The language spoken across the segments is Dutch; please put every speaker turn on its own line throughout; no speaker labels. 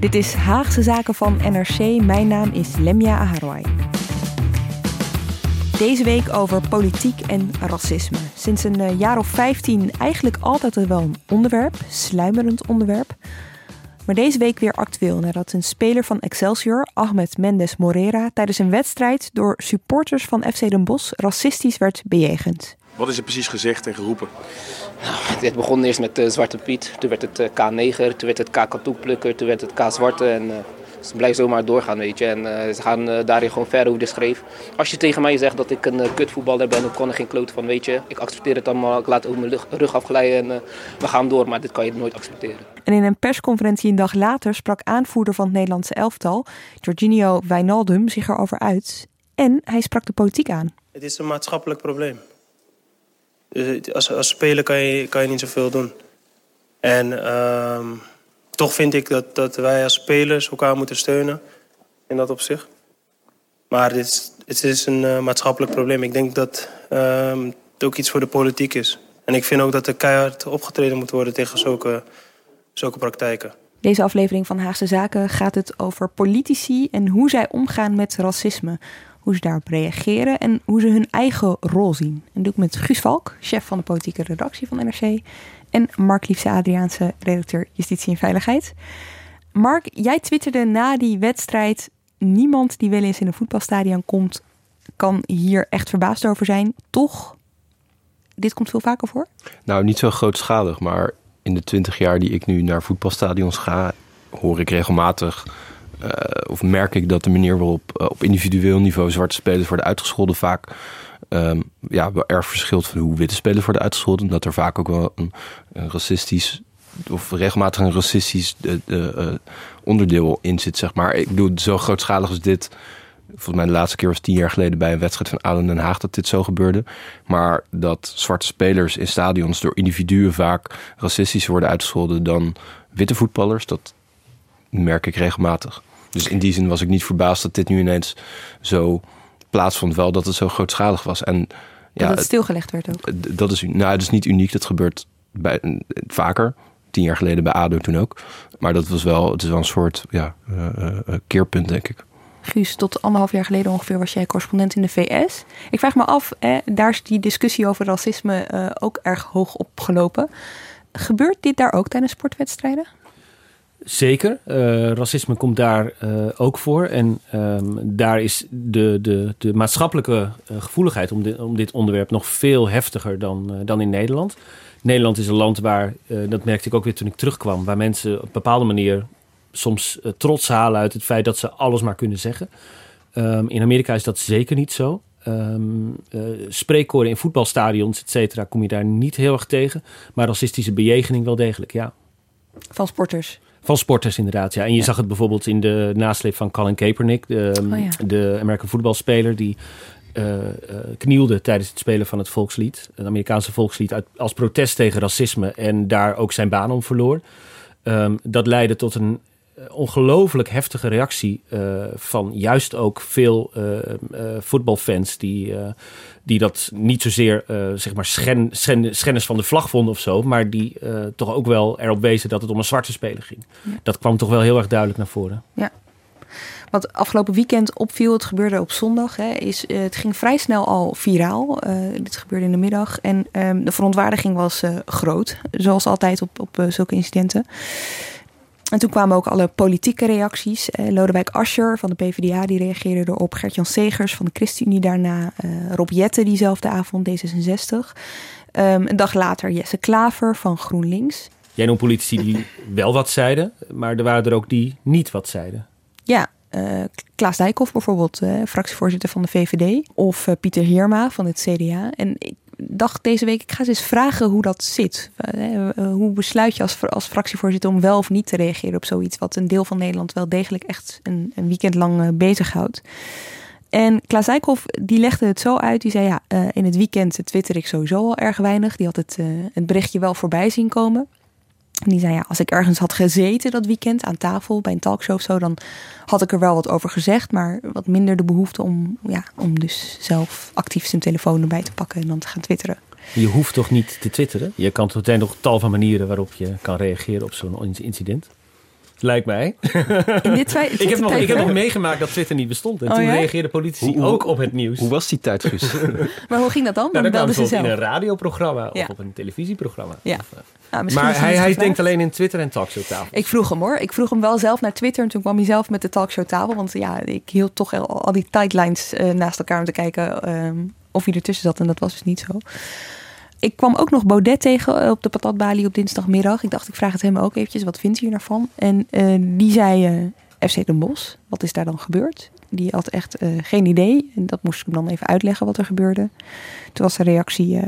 Dit is Haagse Zaken van NRC. Mijn naam is Lemja Aharwai. Deze week over politiek en racisme. Sinds een eh, jaar of 15 eigenlijk altijd wel een onderwerp, sluimerend onderwerp. Maar deze week weer actueel nadat een speler van Excelsior, Ahmed Mendes Morera, tijdens een wedstrijd door supporters van FC Den Bosch racistisch werd bejegend.
Wat is er precies gezegd en geroepen?
Nou, dit begon eerst met uh, Zwarte Piet, toen werd het uh, K-neger, toen werd het K-katoenplukker, toen werd het K-zwarte en uh, ze blijven zomaar doorgaan, weet je. En ze gaan daarin gewoon verder hoe de schreef. Als je tegen mij zegt dat ik een kutvoetballer ben, dan kon er geen klote van, weet je. Ik accepteer het allemaal, ik laat ook mijn rug afglijden en we gaan door, maar dit kan je nooit accepteren.
En in een persconferentie een dag later sprak aanvoerder van het Nederlandse elftal, Jorginho Wijnaldum, zich erover uit. En hij sprak de politiek aan.
Het is een maatschappelijk probleem. Dus als, als speler kan je, kan je niet zoveel doen. En uh, toch vind ik dat, dat wij als spelers elkaar moeten steunen in dat opzicht. Maar het is een uh, maatschappelijk probleem. Ik denk dat uh, het ook iets voor de politiek is. En ik vind ook dat er keihard opgetreden moet worden tegen zulke, zulke praktijken.
Deze aflevering van Haagse Zaken gaat het over politici en hoe zij omgaan met racisme hoe ze daarop reageren en hoe ze hun eigen rol zien. En dat doe ik met Guus Valk, chef van de politieke redactie van NRC, en Mark Liefse Adriaanse, redacteur Justitie en Veiligheid. Mark, jij twitterde na die wedstrijd: niemand die wel eens in een voetbalstadion komt, kan hier echt verbaasd over zijn. Toch, dit komt veel vaker voor?
Nou, niet zo grootschalig, maar in de twintig jaar die ik nu naar voetbalstadions ga, hoor ik regelmatig uh, of merk ik dat de manier waarop uh, op individueel niveau zwarte spelers worden uitgescholden vaak um, ja, erg verschilt van hoe witte spelers worden uitgescholden. Dat er vaak ook wel een, racistisch of regelmatig een racistisch uh, onderdeel in zit, zeg maar. Ik bedoel, zo grootschalig als dit. Volgens mij de laatste keer was tien jaar geleden bij een wedstrijd van Aden Den Haag dat dit zo gebeurde. Maar dat zwarte spelers in stadions door individuen vaak racistisch worden uitgescholden dan witte voetballers, dat merk ik regelmatig. Dus in die zin was ik niet verbaasd dat dit nu ineens zo plaatsvond. Wel dat het zo grootschalig was. En,
ja, dat het stilgelegd werd ook.
Dat is, nou, dat is niet uniek. Dat gebeurt bij, vaker. Tien jaar geleden bij ADO toen ook. Maar dat was wel, het is wel een soort ja, uh, uh, keerpunt, denk ik.
Guus, tot anderhalf jaar geleden ongeveer was jij correspondent in de VS. Ik vraag me af, hè, daar is die discussie over racisme uh, ook erg hoog opgelopen. Gebeurt dit daar ook tijdens sportwedstrijden?
Zeker. Uh, racisme komt daar uh, ook voor. En um, daar is de, de, de maatschappelijke uh, gevoeligheid om om dit onderwerp nog veel heftiger dan, dan in Nederland. Nederland is een land waar, dat merkte ik ook weer toen ik terugkwam, waar mensen op een bepaalde manier soms trots halen uit het feit dat ze alles maar kunnen zeggen. Um, in Amerika is dat zeker niet zo. Um, spreekkoren in voetbalstadions, et cetera, kom je daar niet heel erg tegen. Maar racistische bejegening wel degelijk, ja.
Van sporters?
Van sporters inderdaad, ja. En je zag het bijvoorbeeld in de nasleep van Colin Kaepernick, de, oh, ja. de American voetbalspeler die uh, uh, knielde tijdens het spelen van het volkslied. Het Amerikaanse volkslied uit, als protest tegen racisme en daar ook zijn baan om verloor. Um, dat leidde tot een ongelooflijk heftige reactie uh, van juist ook veel uh, uh, voetbalfans die, die dat niet zozeer zeg maar schen, schen, schennis van de vlag vonden of zo, maar die toch ook wel erop wezen dat het om een zwarte speler ging. Ja. Dat kwam toch wel heel erg duidelijk naar voren.
Ja. Wat afgelopen weekend opviel, het gebeurde op zondag, hè, is, het ging vrij snel al viraal. dit gebeurde in de middag en um, de verontwaardiging was groot, zoals altijd op, op zulke incidenten. En toen kwamen ook alle politieke reacties. Eh, Lodewijk Asscher van de PvdA die reageerde erop. Gert-Jan Segers van de ChristenUnie daarna. Uh, Rob Jette diezelfde avond, D66. Um, een dag later Jesse Klaver van GroenLinks.
Jij noemt politici die wel wat zeiden, maar er waren er ook die niet wat zeiden.
Ja, uh, Klaas Dijkhoff bijvoorbeeld, uh, fractievoorzitter van de VVD. Of uh, Pieter Heerma van het CDA. En ik, dacht deze week, ik ga eens vragen hoe dat zit. hoe besluit je als, als fractievoorzitter om wel of niet te reageren op zoiets wat een deel van Nederland wel degelijk echt een, een weekend lang bezighoudt. En Klaas Dijkhoff die legde het zo uit. Die zei ja, in het weekend twitter ik sowieso al erg weinig. Die had het, het berichtje wel voorbij zien komen. Die zei ja, als ik ergens had gezeten dat weekend aan tafel bij een talkshow of zo, dan had ik er wel wat over gezegd, maar wat minder de behoefte om, ja, om dus zelf actief zijn telefoon erbij te pakken en dan te gaan twitteren.
Je hoeft toch niet te twitteren? Je kan, er zijn nog tal van manieren waarop je kan reageren op zo'n incident. Lijkt mij.
In dit
ik, heb nog, ik heb nog meegemaakt dat Twitter niet bestond. En oh, toen ja? reageerden politici ook op het nieuws.
Hoe was die tijd, Guus?
maar hoe ging dat dan?
Nou, dan,
belden
ze zelf. in een radioprogramma of op een televisieprogramma.
Ja.
Of, uh, maar hij, hij denkt alleen in Twitter en talkshowtafel.
Ik vroeg hem hoor. Ik vroeg hem wel zelf naar Twitter. En toen kwam hij zelf met de talkshowtafel. Want ja, ik hield toch al, al die tightlines uh, naast elkaar om te kijken um, of hij ertussen zat. En dat was dus niet zo ik kwam ook nog Baudet tegen eh, op de patatbalie op dinsdagmiddag. Ik dacht, ik vraag het hem ook eventjes. Wat vindt u hier nou van? En uh, die zei uh, FC Den Bosch. Wat is daar dan gebeurd? Die had echt geen idee. En dat moest ik hem dan even uitleggen wat er gebeurde. Toen was de reactie,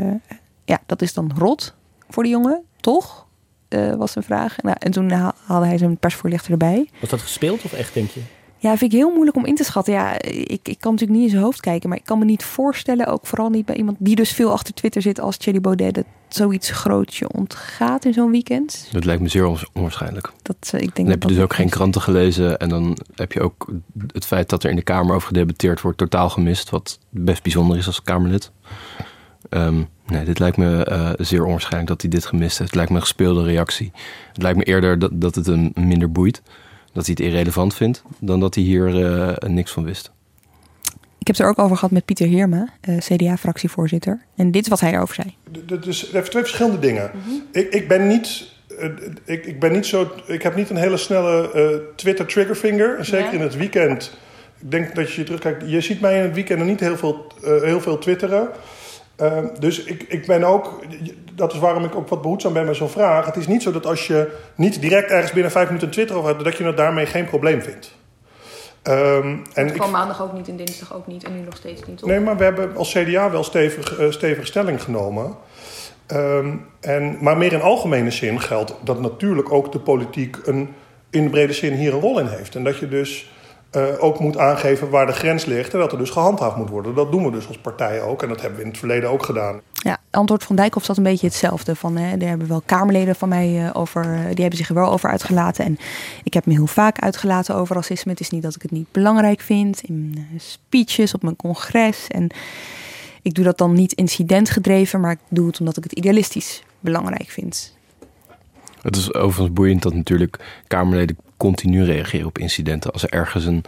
ja, dat is dan rot voor de jongen, toch? was een vraag. Nou, en toen haalde hij zijn persvoorlichter erbij.
Was dat gespeeld of echt, denk je?
Ja, vind ik heel moeilijk om in te schatten. Ja, ik, ik kan natuurlijk niet in zijn hoofd kijken. Maar ik kan me niet voorstellen, ook vooral niet bij iemand die dus veel achter Twitter zit als Thierry Baudet, dat zoiets groots je ontgaat in zo'n weekend.
Dat lijkt me zeer onwaarschijnlijk.
Dat, eh, ik denk
dan heb je dus ook geen kranten gelezen. En dan heb je ook het feit dat er in de Kamer over gedebatteerd wordt totaal gemist. Wat best bijzonder is als Kamerlid. Um, nee, dit lijkt me uh, zeer onwaarschijnlijk dat hij dit gemist heeft. Het lijkt me een gespeelde reactie. Het lijkt me eerder dat, dat het hem minder boeit dat hij het irrelevant vindt, dan dat hij hier uh, niks van wist.
Ik heb het er ook over gehad met Pieter Heerma, uh, eh, CDA-fractievoorzitter. En dit is wat hij erover zei.
Dat is even twee verschillende dingen. Mhm. ik, ik, ben niet. Uh, ik, ik, ben niet zo, ik heb niet een hele snelle Twitter triggerfinger. Zeker in het weekend. Ik denk dat je terugkijkt. Je ziet mij in het weekend nog niet heel veel, heel veel twitteren. Ehm, dus ik, ik ben ook, dat is waarom ik ook wat behoedzaam ben met zo'n vraag. Het is niet zo dat als je niet direct ergens binnen vijf minuten Twitter over hebt, dat je het daarmee geen probleem vindt.
Um, en kwam maandag ook niet en dinsdag ook niet en nu nog steeds niet. Op.
Nee, maar we hebben als CDA wel stevig, uh, stevige stelling genomen. Um, en, maar meer in algemene zin geldt dat natuurlijk ook de politiek een, in de brede zin hier een rol in heeft. En dat je dus uh, ook moet aangeven waar de grens ligt en dat er dus gehandhaafd moet worden. Dat doen we dus als partij ook en dat hebben we in het verleden ook gedaan.
Ja, antwoord van Dijkhoff zat een beetje hetzelfde. Van, hè, er hebben wel Kamerleden van mij uh, over, die hebben zich er wel over uitgelaten. En ik heb me heel vaak uitgelaten over racisme. Het is niet dat ik het niet belangrijk vind. In speeches op mijn congres. En ik doe dat dan niet incidentgedreven, maar ik doe het omdat ik het idealistisch belangrijk vind.
Het is overigens boeiend dat natuurlijk Kamerleden continu reageren op incidenten. Als er ergens een,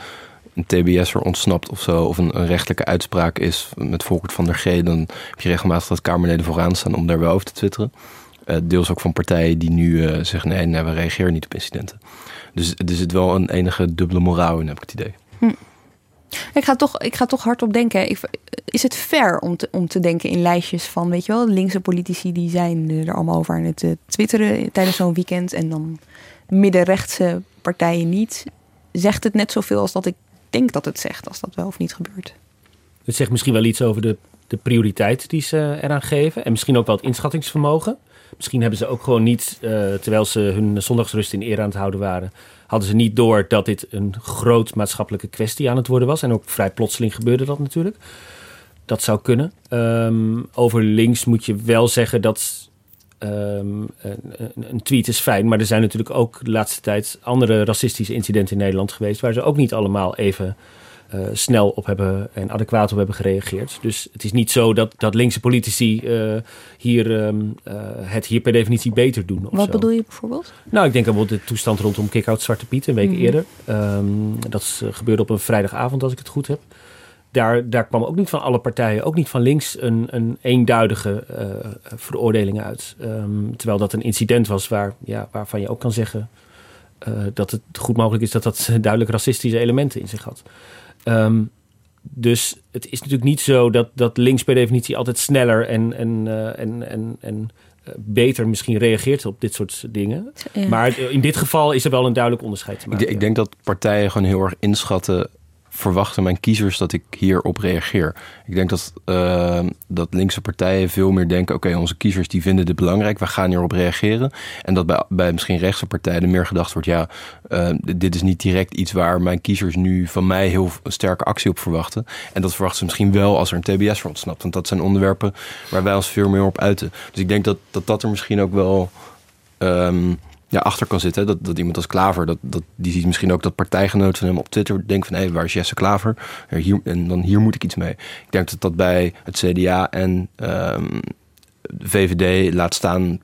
TBS'er ontsnapt of zo, of een, een, rechtelijke uitspraak is met Volkert van der G, dan heb je regelmatig dat Kamerleden vooraan staan om daar wel over te twitteren. Uh, deels ook van partijen die nu uh, zeggen: nee, nee, we reageren niet op incidenten. Dus er zit wel een enige dubbele moraal in, heb ik het idee. Hm.
Ik ga toch, ik ga toch hardop denken. Ik, is het fair om te, om te denken in lijstjes van, weet je wel, linkse politici die zijn er allemaal over aan het uh, twitteren tijdens zo'n weekend en dan middenrechtse partijen niet. Zegt het net zoveel als dat ik denk dat het zegt, als dat wel of niet gebeurt.
Het zegt misschien wel iets over de, de prioriteit die ze eraan geven. En misschien ook wel het inschattingsvermogen. Misschien hebben ze ook gewoon niet, uh, terwijl ze hun zondagsrust in eer aan het houden waren, hadden ze niet door dat dit een groot maatschappelijke kwestie aan het worden was. En ook vrij plotseling gebeurde dat natuurlijk. Dat zou kunnen. Um, over links moet je wel zeggen dat Um, een, een, tweet is fijn, maar er zijn natuurlijk ook de laatste tijd andere racistische incidenten in Nederland geweest, waar ze ook niet allemaal even uh, snel op hebben en adequaat op hebben gereageerd. Dus het is niet zo dat, dat linkse politici uh, hier, um, uh, het hier per definitie beter doen.
Wat bedoel je bijvoorbeeld?
Nou, ik denk bijvoorbeeld de toestand rondom Kick-Out Zwarte Piet een week mm -hmm. eerder. Um, dat gebeurde op een vrijdagavond, als ik het goed heb daar, daar kwam ook niet van alle partijen, ook niet van links, een, een eenduidige veroordeling uit. Um, terwijl dat een incident was waar, ja, waarvan je ook kan zeggen dat het goed mogelijk is dat dat duidelijk racistische elementen in zich had. Um, dus het is natuurlijk niet zo dat, dat links per definitie altijd sneller en, en, uh, en, en, en beter misschien reageert op dit soort dingen. Ja. Maar in dit geval is er wel een duidelijk onderscheid te maken.
Ik, ik denk dat partijen gewoon heel erg inschatten verwachten mijn kiezers dat ik hierop reageer. Ik denk dat, uh, dat linkse partijen veel meer denken: oké, onze kiezers die vinden dit belangrijk, we gaan hierop reageren. En dat bij, bij misschien rechtse partijen meer gedacht wordt: ja, uh, dit is niet direct iets waar mijn kiezers nu van mij heel sterke actie op verwachten. En dat verwachten ze misschien wel als er een TBS voor ontsnapt. Want dat zijn onderwerpen waar wij ons veel meer op uiten. Dus ik denk dat dat, dat er misschien ook wel. Um, ja, achter kan zitten. Dat, dat iemand als Klaver, dat, dat, die ziet misschien ook dat partijgenoten van hem op Twitter denken van hé, waar is Jesse Klaver? Hier, en dan hier moet ik iets mee. Ik denk dat dat bij het CDA en um, de VVD, laat staan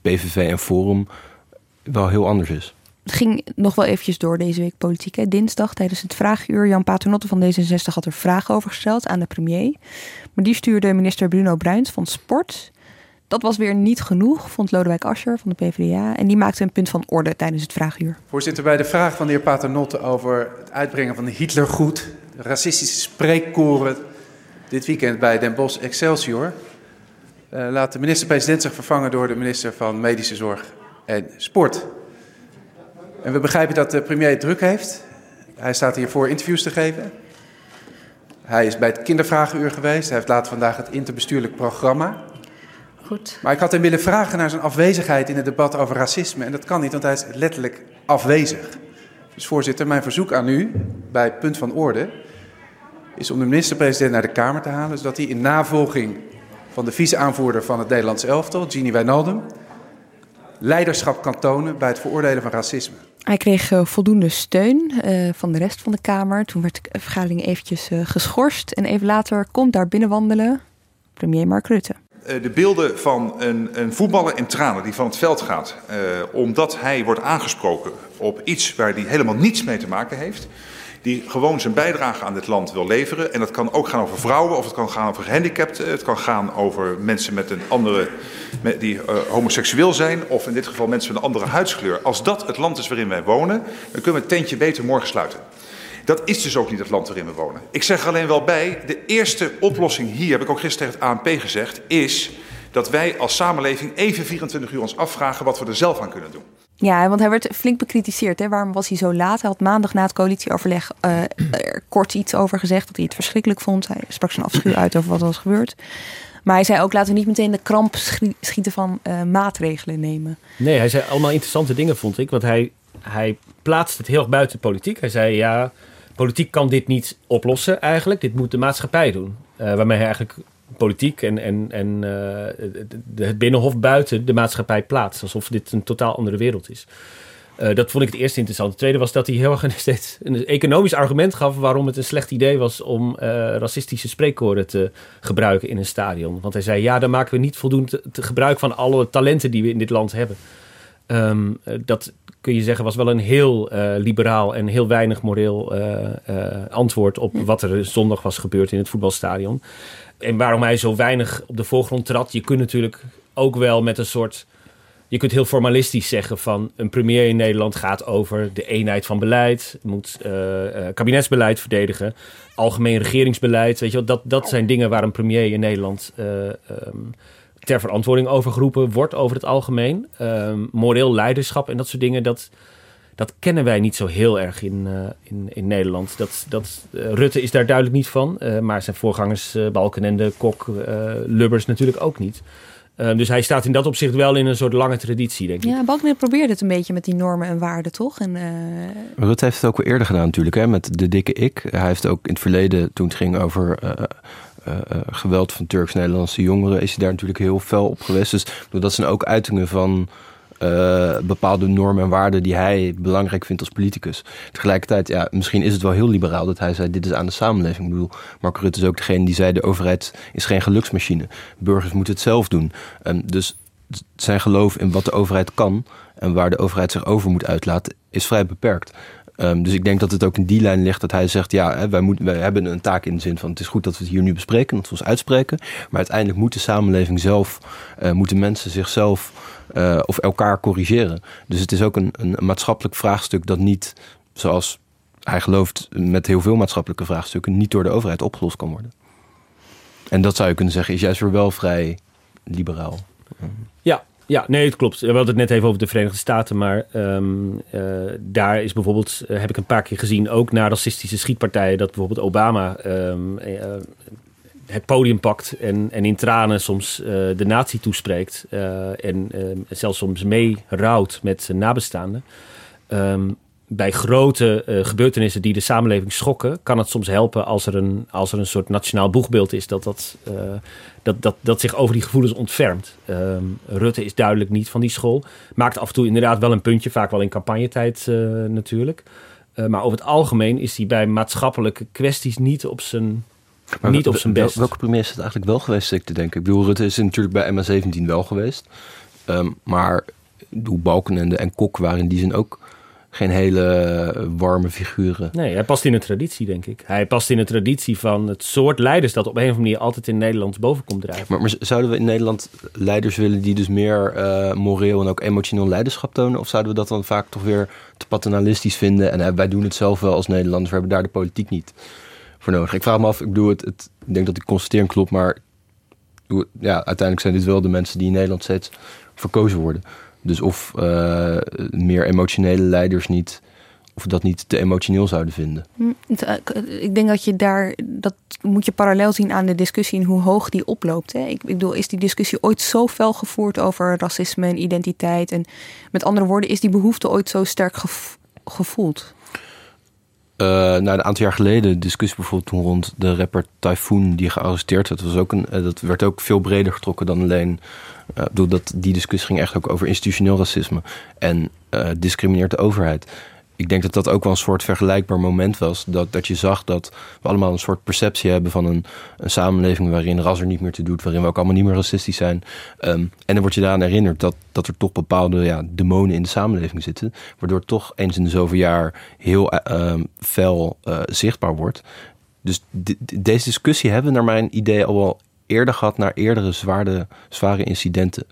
PVV en Forum, wel heel anders is.
Het ging nog wel eventjes door deze week politiek. Hè. Dinsdag tijdens het vraaguur. Jan Paternotte van D66 had er vragen over gesteld aan de premier. Maar die stuurde minister Bruno Bruins van Sport dat was weer niet genoeg, vond Lodewijk Asscher van de PvdA. En die maakte een punt van orde tijdens het vraaguur.
Voorzitter, bij de vraag van de heer Paternotte over het uitbrengen van de Hitlergoed, racistische spreekkoren dit weekend bij Den Bosch Excelsior, uh, laat de minister-president zich vervangen door de minister van Medische Zorg en Sport. En we begrijpen dat de premier druk heeft. Hij staat hier voor interviews te geven. Hij is bij het kindervragenuur geweest. Hij heeft later vandaag het interbestuurlijk programma.
Goed.
Maar ik had hem willen vragen naar zijn afwezigheid in het debat over racisme. En dat kan niet, want hij is letterlijk afwezig. Dus voorzitter, mijn verzoek aan u bij punt van orde is om de minister-president naar de Kamer te halen, zodat hij in navolging van de vice-aanvoerder van het Nederlandse elftal, Ginny Wijnaldum, leiderschap kan tonen bij het veroordelen van racisme.
Hij kreeg uh, voldoende steun uh, van de rest van de Kamer. Toen werd de vergadering eventjes uh, geschorst. En even later komt daar binnenwandelen premier Mark Rutte.
Eh, de beelden van een, een, voetballer in tranen die van het veld gaat, uh, omdat hij wordt aangesproken op iets waar hij helemaal niets mee te maken heeft, die gewoon zijn bijdrage aan dit land wil leveren. En dat kan ook gaan over vrouwen, of het kan gaan over gehandicapten, het kan gaan over mensen met een andere, met, die uh, homoseksueel zijn, of in dit geval mensen met een andere huidskleur. Als dat het land is waarin wij wonen, dan kunnen we het tentje beter morgen sluiten. Dat is dus ook niet het land waarin we wonen. Ik zeg er alleen wel bij, de eerste oplossing hier, heb ik ook gisteren tegen het ANP gezegd, is dat wij als samenleving even 24 uur ons afvragen wat we er zelf aan kunnen doen.
Ja, want hij werd flink bekritiseerd. Hè? Waarom was hij zo laat? Hij had maandag na het coalitieoverleg uh, er kort iets over gezegd dat hij het verschrikkelijk vond. Hij sprak zijn afschuw uit over wat er was gebeurd. Maar hij zei ook, laten we niet meteen de kramp schieten van uh, maatregelen nemen.
Nee, hij zei allemaal interessante dingen, vond ik. Want hij, hij plaatst het heel erg buiten politiek. Hij zei, ja, politiek kan dit niet oplossen eigenlijk. Dit moet de maatschappij doen. Uh, waarmee eigenlijk politiek en, en, en uh, het binnenhof buiten de maatschappij plaatst. Alsof dit een totaal andere wereld is. Uh, dat vond ik het eerste interessant. Het tweede was dat hij heel erg een, een economisch argument gaf waarom het een slecht idee was om racistische spreekkoren te gebruiken in een stadion. Want hij zei: ja, dan maken we niet voldoende gebruik van alle talenten die we in dit land hebben. Um, dat kun je zeggen was wel een heel uh, liberaal en heel weinig moreel uh, uh, antwoord op wat er zondag was gebeurd in het voetbalstadion. En waarom hij zo weinig op de voorgrond trad. Je kunt natuurlijk ook wel met een soort. Je kunt heel formalistisch zeggen van een premier in Nederland gaat over de eenheid van beleid, moet kabinetsbeleid verdedigen, algemeen regeringsbeleid. Weet je wel, dat, dat zijn dingen waar een premier in Nederland um, ter verantwoording overgeroepen wordt over het algemeen. Um, moreel leiderschap en dat soort dingen, dat, dat kennen wij niet zo heel erg in, uh, in, in Nederland. Dat, dat, uh, Rutte is daar duidelijk niet van, uh, maar zijn voorgangers Balkenende, Kok, Lubbers natuurlijk ook niet. Ehm, dus hij staat in dat opzicht wel in een soort lange traditie, denk ik.
Ja, Balkenende probeerde het een beetje met die normen en waarden, toch? En,
Rutte heeft het ook wel eerder gedaan natuurlijk, hè, met de dikke ik. Hij heeft ook in het verleden, toen het ging over uh, uh, geweld van Turks-Nederlandse jongeren is hij daar natuurlijk heel fel op geweest. Dus dat zijn ook uitingen van uh, bepaalde normen en waarden die hij belangrijk vindt als politicus. Tegelijkertijd, ja, misschien is het wel heel liberaal dat hij zei: dit is aan de samenleving. Ik bedoel, Mark Rutte is ook degene die zei: de overheid is geen geluksmachine. Burgers moeten het zelf doen. Um, dus zijn geloof in wat de overheid kan en waar de overheid zich over moet uitlaten, is vrij beperkt. Um, dus ik denk dat het ook in die lijn ligt dat hij zegt: ja, hè, wij, hebben een taak in de zin van het is goed dat we het hier nu bespreken, dat we ons uitspreken. Maar uiteindelijk moet de samenleving zelf, uh, moeten mensen zichzelf uh, of elkaar corrigeren. Dus het is ook een, een maatschappelijk vraagstuk dat niet, zoals hij gelooft met heel veel maatschappelijke vraagstukken, niet door de overheid opgelost kan worden. En dat zou je kunnen zeggen, is juist weer wel vrij liberaal.
Ja, nee, het klopt. We hadden het net even over de Verenigde Staten, maar ehm, eh, daar is bijvoorbeeld, uh, heb ik een paar keer gezien, ook na racistische schietpartijen, dat bijvoorbeeld Obama um, uh, het podium pakt en, en in tranen soms de natie toespreekt en ehm, zelfs soms mee rouwt met zijn nabestaanden. Bij grote uh, gebeurtenissen die de samenleving schokken, kan het soms helpen als er een, als er een soort nationaal boegbeeld is dat, dat, uh, dat, dat, dat zich over die gevoelens ontfermt. Um, Rutte is duidelijk niet van die school. Maakt af en toe inderdaad wel een puntje, vaak wel in campagnetijd uh, natuurlijk. maar over het algemeen is hij bij maatschappelijke kwesties niet op zijn, maar niet op zijn best.
Welke premier is het eigenlijk wel geweest, ik te denken? Ik bedoel, Rutte is natuurlijk bij MA17 wel geweest. Um, maar Balkenende en Kok waren in die zin ook geen hele warme figuren.
Nee, hij past in een traditie, denk ik. Hij past in een traditie van het soort leiders dat op een of andere manier altijd in Nederland boven komt drijven.
Maar, maar zouden we in Nederland leiders willen die dus meer uh, moreel en ook emotioneel leiderschap tonen? Of zouden we dat dan vaak toch weer te paternalistisch vinden? En uh, wij doen het zelf wel als Nederlanders, we hebben daar de politiek niet voor nodig. Ik vraag me af, ik, bedoel, het, het, ik denk dat die constatering klopt, maar ja, uiteindelijk zijn dit wel de mensen die in Nederland steeds verkozen worden. Dus of uh, meer emotionele leiders niet, of dat niet te emotioneel zouden vinden.
Hm, ik denk dat je daar, dat moet je parallel zien aan de discussie in hoe hoog die oploopt. Hè? Ik, ik bedoel, is die discussie ooit zo fel gevoerd over racisme en identiteit? En met andere woorden, is die behoefte ooit zo sterk gevoeld?
Uh, een aantal jaar geleden, discussie bijvoorbeeld toen rond de rapper Typhoon die gearresteerd werd, was ook een, uh, dat werd ook veel breder getrokken dan alleen uh, dat, die discussie ging echt ook over institutioneel racisme en discrimineert de overheid. Ik denk dat dat ook wel een soort vergelijkbaar moment was. Dat, dat je zag dat we allemaal een soort perceptie hebben van een, een samenleving waarin ras er niet meer te doet, waarin we ook allemaal niet meer racistisch zijn. Um, en dan word je daaraan herinnerd dat, dat er toch bepaalde ja, demonen in de samenleving zitten, waardoor toch eens in de zoveel jaar heel uh, fel uh, zichtbaar wordt. Dus deze discussie hebben we naar mijn idee al wel eerder gehad naar eerdere zware, zware incidenten.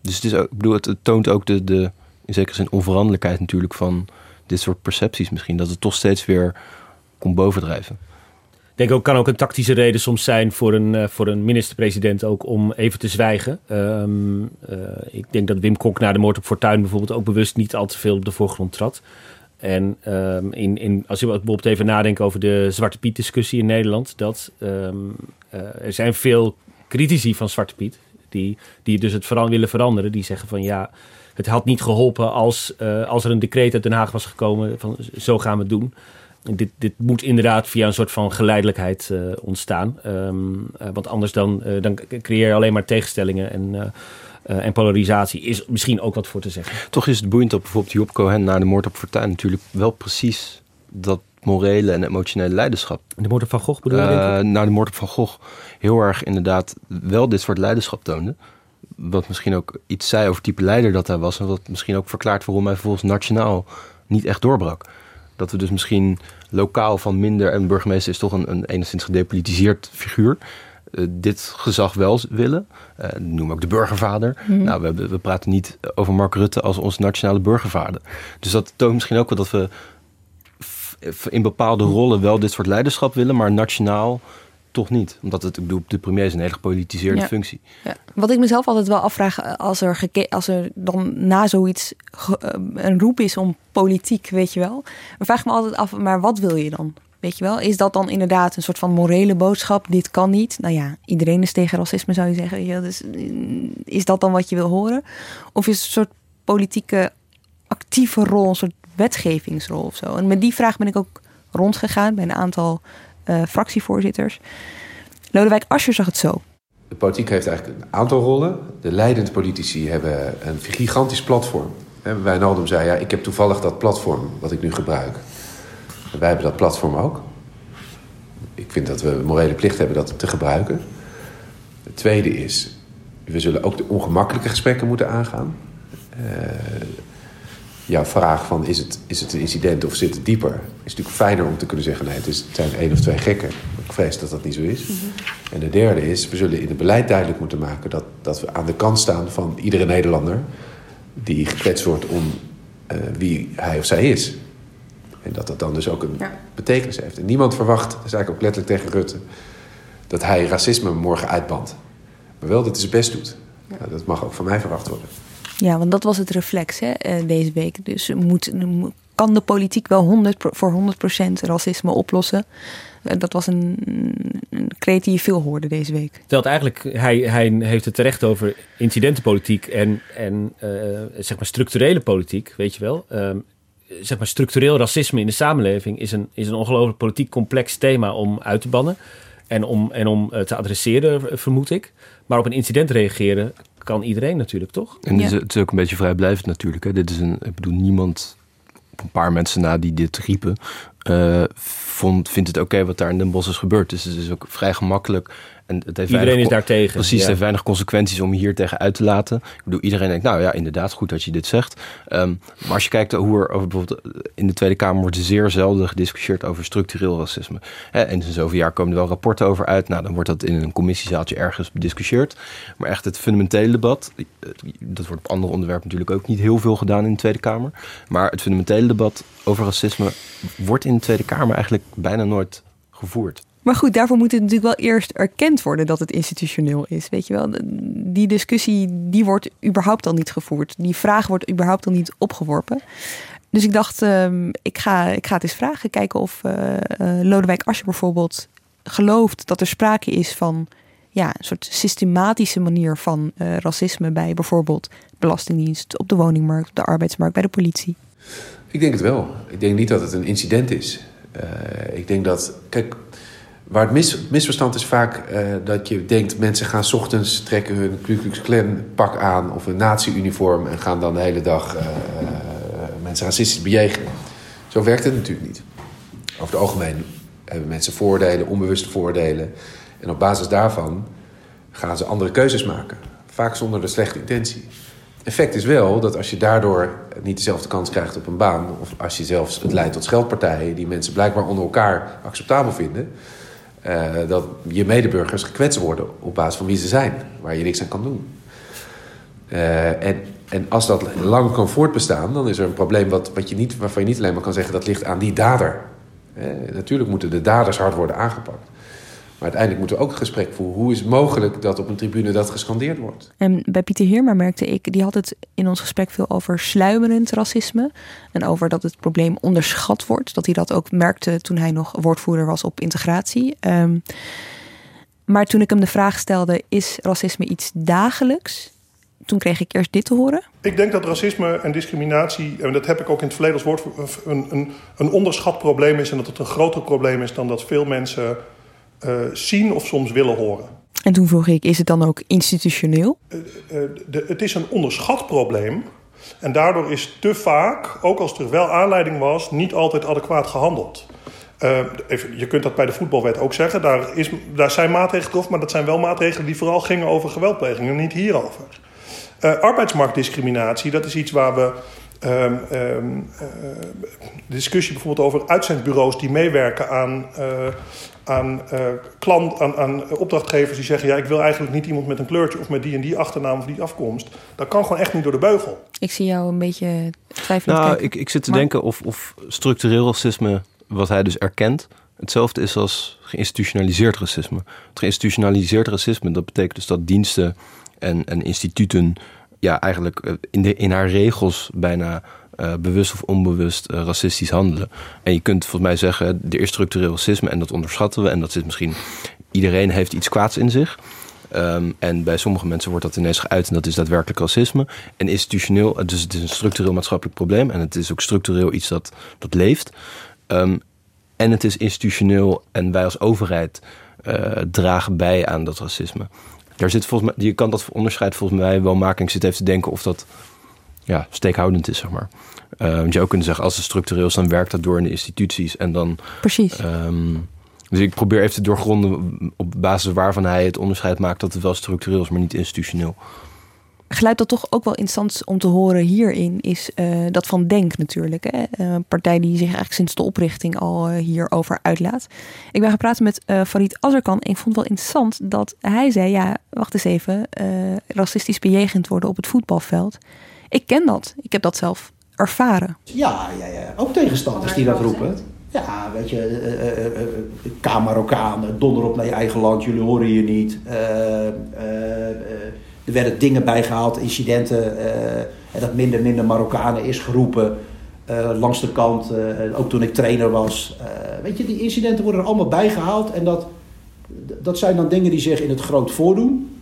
Dus het, is ook, ik bedoel, het, toont ook de, de, in zekere zin, onveranderlijkheid natuurlijk van dit soort percepties misschien. Dat het toch steeds weer komt bovendrijven.
Ik denk ook, kan ook een tactische reden soms zijn voor een, uh, voor een minister-president ook om even te zwijgen. Um, uh, ik denk dat Wim Kok na de moord op Fortuin bijvoorbeeld ook bewust niet al te veel op de voorgrond trad. En um, in, in, als je bijvoorbeeld even nadenkt over de Zwarte Piet discussie in Nederland, dat um, uh, er zijn veel critici van Zwarte Piet, die, die dus het veran willen veranderen, die zeggen van ja, het had niet geholpen als, uh, als er een decreet uit Den Haag was gekomen van zo gaan we het doen. Dit, dit moet inderdaad via een soort van geleidelijkheid uh, ontstaan. Um, uh, want anders dan, dan creëer je alleen maar tegenstellingen en, en polarisatie. Is misschien ook wat voor te zeggen.
Toch is het boeiend dat bijvoorbeeld Job Cohen na de moord op Fortuyn natuurlijk wel precies dat morele en emotionele leiderschap.
De moord op Van Gogh bedoel je?
Nou, de moord op Van Gogh heel erg inderdaad wel dit soort leiderschap toonde. Wat misschien ook iets zei over het type leider dat hij was. En wat misschien ook verklaart waarom hij vervolgens nationaal niet echt doorbrak. Dat we dus misschien lokaal van minder... en burgemeester is toch een, een enigszins gedepolitiseerd figuur... Uh, dit gezag wel willen. Uh, noem ook de burgervader. Mm. Nou, we, we praten niet over Mark Rutte als onze nationale burgervader. Dus dat toont misschien ook wel dat we in bepaalde rollen wel dit soort leiderschap willen, maar nationaal toch niet. Omdat het, ik bedoel, de premier is een hele gepolitiseerde
ja.
functie.
Ja. Wat ik mezelf altijd wel afvraag, eh, als er, als er dan na zoiets een roep is om politiek, weet je wel. Dan vraag ik me altijd af, maar wat wil je dan? Weet je wel, is dat dan inderdaad een soort van morele boodschap? Dit kan niet. Nou ja, iedereen is tegen racisme, zou je zeggen. Dus is dat dan wat je wil horen? Of is het een soort politieke actieve rol, een soort wetgevingsrol of zo. En met die vraag ben ik ook rondgegaan bij een aantal uh, fractievoorzitters. Lodewijk Asscher zag het zo.
De politiek heeft eigenlijk een aantal rollen. De leidende politici hebben een gigantisch platform. Wijnaldum zei, ja, ik heb toevallig dat platform wat ik nu gebruik. Wij hebben dat platform ook. Ik vind dat we morele plicht hebben dat te gebruiken. Het tweede is, we zullen ook de ongemakkelijke gesprekken moeten aangaan. Uh, jouw vraag van is het, is het een incident of zit het dieper... is natuurlijk fijner om te kunnen zeggen... nee, het, is, het zijn één of twee gekken. Ik vrees dat dat niet zo is. Mm -hmm. En de derde is, we zullen in het beleid duidelijk moeten maken... dat, dat we aan de kant staan van iedere Nederlander... die gekwetst wordt om uh, wie hij of zij is. En dat dat dan dus ook een ja. betekenis heeft. En niemand verwacht, dat zei ik ook letterlijk tegen Rutte... dat hij racisme morgen uitbandt. Maar wel dat hij zijn best doet. Ja. Nou, dat mag ook van mij verwacht worden.
Ja, want dat was het reflex hè, eh, deze week. Dus moet, kan de politiek wel 100, voor 100% racisme oplossen? Eh, dat was een, een kreet die je veel hoorde deze week.
Terwijl eigenlijk, hij, hij heeft het terecht over incidentenpolitiek en, en uh, zeg maar structurele politiek, weet je wel. Uh, zeg maar structureel racisme in de samenleving is een, is een ongelooflijk politiek complex thema om uit te bannen. En om, en om te adresseren, vermoed ik. Maar op een incident reageren kan iedereen natuurlijk, toch?
En het is ook een beetje vrijblijvend natuurlijk. Hè? Dit is een, ik bedoel, niemand, een paar mensen na die dit riepen, uh, vond, vindt het oké wat daar in Den Bosch is gebeurd. Dus het is ook vrij gemakkelijk en het heeft
iedereen is daar tegen.
Precies, het heeft weinig consequenties om hier tegen uit te laten. Ik bedoel, iedereen denkt, nou ja, inderdaad, goed dat je dit zegt. Um, maar als je kijkt hoe er over bijvoorbeeld in de Tweede Kamer wordt zeer zelden gediscussieerd over structureel racisme. He, en in zoveel jaar komen er wel rapporten over uit. Nou, dan wordt dat in een commissiezaaltje ergens bediscussieerd. Maar echt het fundamentele debat, dat wordt op andere onderwerpen natuurlijk ook niet heel veel gedaan in de Tweede Kamer. Maar het fundamentele debat over racisme wordt in de Tweede Kamer eigenlijk bijna nooit gevoerd.
Maar goed, daarvoor moet het natuurlijk wel eerst erkend worden dat het institutioneel is. Weet je wel, die discussie die wordt überhaupt al niet gevoerd. Die vraag wordt überhaupt al niet opgeworpen. Dus ik dacht, um, ik, ga, ik ga het eens vragen. Kijken of uh, uh, Lodewijk Asscher bijvoorbeeld gelooft dat er sprake is van ja, een soort systematische manier van uh, racisme bij bijvoorbeeld Belastingdienst, op de woningmarkt, op de arbeidsmarkt, bij de politie.
Ik denk het wel. Ik denk niet dat het een incident is. ik denk dat, kijk, Waar het mis, misverstand is vaak uh, dat je denkt... mensen gaan s ochtends trekken hun Ku Klux Klan pak aan... of een nazi-uniform en gaan dan de hele dag uh, mensen racistisch bejegenen. Zo werkt het natuurlijk niet. Over het algemeen hebben mensen voordelen, onbewuste voordelen. En op basis daarvan gaan ze andere keuzes maken. Vaak zonder de slechte intentie. Effect is wel dat als je daardoor niet dezelfde kans krijgt op een baan... of als je zelfs het leidt tot scheldpartijen... die mensen blijkbaar onder elkaar acceptabel vinden uh, dat je medeburgers gekwetst worden op basis van wie ze zijn, waar je niks aan kan doen. Uh, en, en als dat lang kan voortbestaan, dan is er een probleem wat, wat je niet, waarvan je niet alleen maar kan zeggen dat ligt aan die dader. Uh, natuurlijk moeten de daders hard worden aangepakt. Maar uiteindelijk moeten we ook het gesprek voeren. Hoe is het mogelijk dat op een tribune dat gescandeerd wordt?
En bij Pieter Heerma merkte ik, die had het in ons gesprek veel over sluimerend racisme. En over dat het probleem onderschat wordt. Dat hij dat ook merkte toen hij nog woordvoerder was op integratie. Um, maar toen ik hem de vraag stelde, is racisme iets dagelijks? Toen kreeg ik eerst dit te horen.
Ik denk dat racisme en discriminatie, en dat heb ik ook in het verleden als woord, een, een, een onderschat probleem is. En dat het een groter probleem is dan dat veel mensen uh, zien of soms willen horen.
En toen vroeg ik, is het dan ook institutioneel? Uh,
uh, de, het is een onderschat probleem. En daardoor is te vaak, ook als er wel aanleiding was, niet altijd adequaat gehandeld. Even, je kunt dat bij de voetbalwet ook zeggen. Daar, is, daar zijn maatregelen getroffen, maar dat zijn wel maatregelen die vooral gingen over geweldplegingen, niet hierover. arbeidsmarktdiscriminatie, dat is iets waar we Um, um, uh, discussie bijvoorbeeld over uitzendbureaus die meewerken aan, aan, uh, klant, aan, aan opdrachtgevers die zeggen: Ja, ik wil eigenlijk niet iemand met een kleurtje of met die en die achternaam of die afkomst. Dat kan gewoon echt niet door de beugel.
Ik zie jou een beetje twijfelend.
Nou, ik, ik zit te maar... denken of, of structureel racisme, wat hij dus erkent, hetzelfde is als geïnstitutionaliseerd racisme. Het geïnstitutionaliseerd racisme, dat betekent dus dat diensten en, en instituten ja, eigenlijk in, de, in haar regels bijna uh, bewust of onbewust uh, racistisch handelen. En je kunt volgens mij zeggen, er is structureel racisme en dat onderschatten we. En dat zit misschien, iedereen heeft iets kwaads in zich. Um, en bij sommige mensen wordt dat ineens geuit en dat is daadwerkelijk racisme. En institutioneel, dus het is een structureel maatschappelijk probleem. En het is ook structureel iets dat, dat leeft. Um, en het is institutioneel en wij als overheid uh, dragen bij aan dat racisme. Daar zit volgens mij, je kan dat onderscheid volgens mij wel maken. Ik zit even te denken of dat ja, steekhoudend is, zeg maar. Uh, want je ook kunnen zeggen, als het structureel is, dan werkt dat door in de instituties. En dan,
Precies.
Um, dus ik probeer even te doorgronden op basis waarvan hij het onderscheid maakt dat het wel structureel is, maar niet institutioneel.
Geluid dat toch ook wel interessant om te horen hierin is uh, dat van Denk natuurlijk. Hè? Een partij die zich eigenlijk sinds de oprichting al uh, hierover uitlaat. Ik ben praten met uh, Farid Azarkan en ik vond het wel interessant dat hij zei... ja, wacht eens even, racistisch bejegend worden op het voetbalveld. Ik ken dat. Ik heb dat zelf ervaren.
Ja, ja, ja. ook tegenstanders die dat roepen. Ja, weet je, uh, uh, donder op naar je eigen land, jullie horen je niet. Er werden dingen bijgehaald, incidenten. en dat minder, minder Marokkanen is geroepen. langs de kant, ook toen ik trainer was. weet je, die incidenten worden er allemaal bijgehaald. En dat, dat zijn dan dingen die zich in het groot voordoen.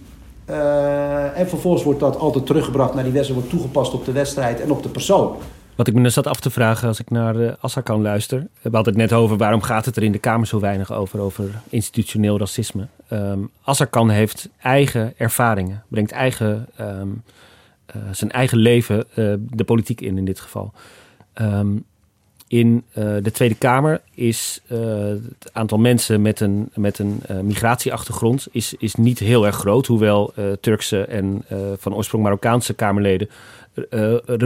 Uh, en vervolgens wordt dat altijd teruggebracht naar die wedstrijd, wordt toegepast op de wedstrijd en op de persoon.
Wat ik me dus zat af te vragen als ik naar uh, Assakan luister. We hadden het net over waarom gaat het er in de Kamer zo weinig over, over institutioneel racisme. Um, Assakan heeft eigen ervaringen, brengt eigen, uh, zijn eigen leven de politiek in in dit geval. Um, in uh, de Tweede Kamer is uh, het aantal mensen met een, met een uh, migratieachtergrond is, is niet heel erg groot. Hoewel Turkse en van oorsprong Marokkaanse Kamerleden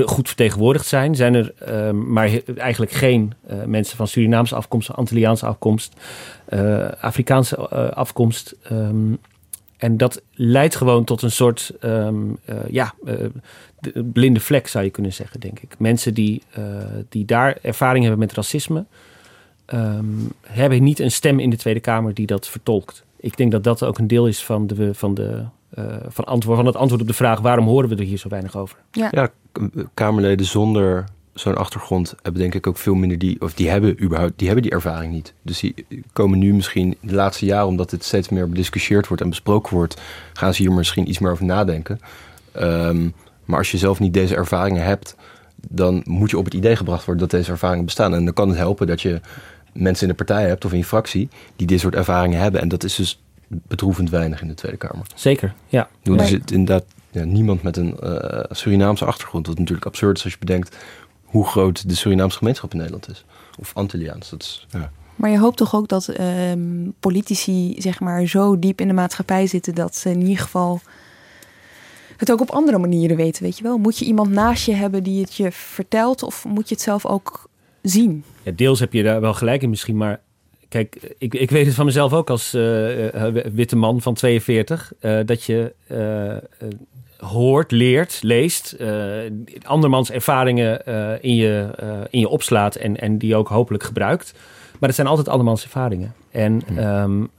goed vertegenwoordigd zijn. Zijn er maar eigenlijk geen mensen van Surinaamse afkomst, Antilliaanse afkomst, Afrikaanse afkomst. Um, en dat leidt gewoon tot een soort um, uh, ja, uh, blinde vlek, zou je kunnen zeggen, denk ik. Mensen die, uh, die daar ervaring hebben met racisme, um, hebben niet een stem in de Tweede Kamer die dat vertolkt. Ik denk dat dat ook een deel is van, de, van, de, van, antwoord, van het antwoord op de vraag: waarom horen we er hier zo weinig over?
Ja, ja Kamerleden zonder zo'n achtergrond hebben denk ik ook veel minder die, of die hebben überhaupt, die hebben die ervaring niet. Dus die komen nu misschien de laatste jaren, omdat het steeds meer bediscussieerd wordt en besproken wordt, gaan ze hier misschien iets meer over nadenken. Um, maar als je zelf niet deze ervaringen hebt, dan moet je op het idee gebracht worden dat deze ervaringen bestaan. En dan kan het helpen dat je mensen in de partij hebt of in je fractie die dit soort ervaringen hebben. En dat is dus bedroevend weinig in de Tweede Kamer.
Zeker, ja.
Er zit inderdaad ja, niemand met een uh, Surinaamse achtergrond. Wat natuurlijk absurd is als je bedenkt hoe groot de Surinaamse gemeenschap in Nederland is. Of Antilliaans. Dat is, ja.
Maar je hoopt toch ook dat um, politici zeg maar, zo diep in de maatschappij zitten dat ze in ieder geval het ook op andere manieren weten, weet je wel? Moet je iemand naast je hebben die het je vertelt of moet je het zelf ook zien?
Ja, deels heb je daar wel gelijk in misschien, maar kijk, ik, ik weet het van mezelf ook als uh, witte man van 42, uh, dat je hoort, leert, leest, uh, andermans ervaringen uh, in, je, uh, in je opslaat en, en die ook hopelijk gebruikt. Maar het zijn altijd andermans ervaringen. En um,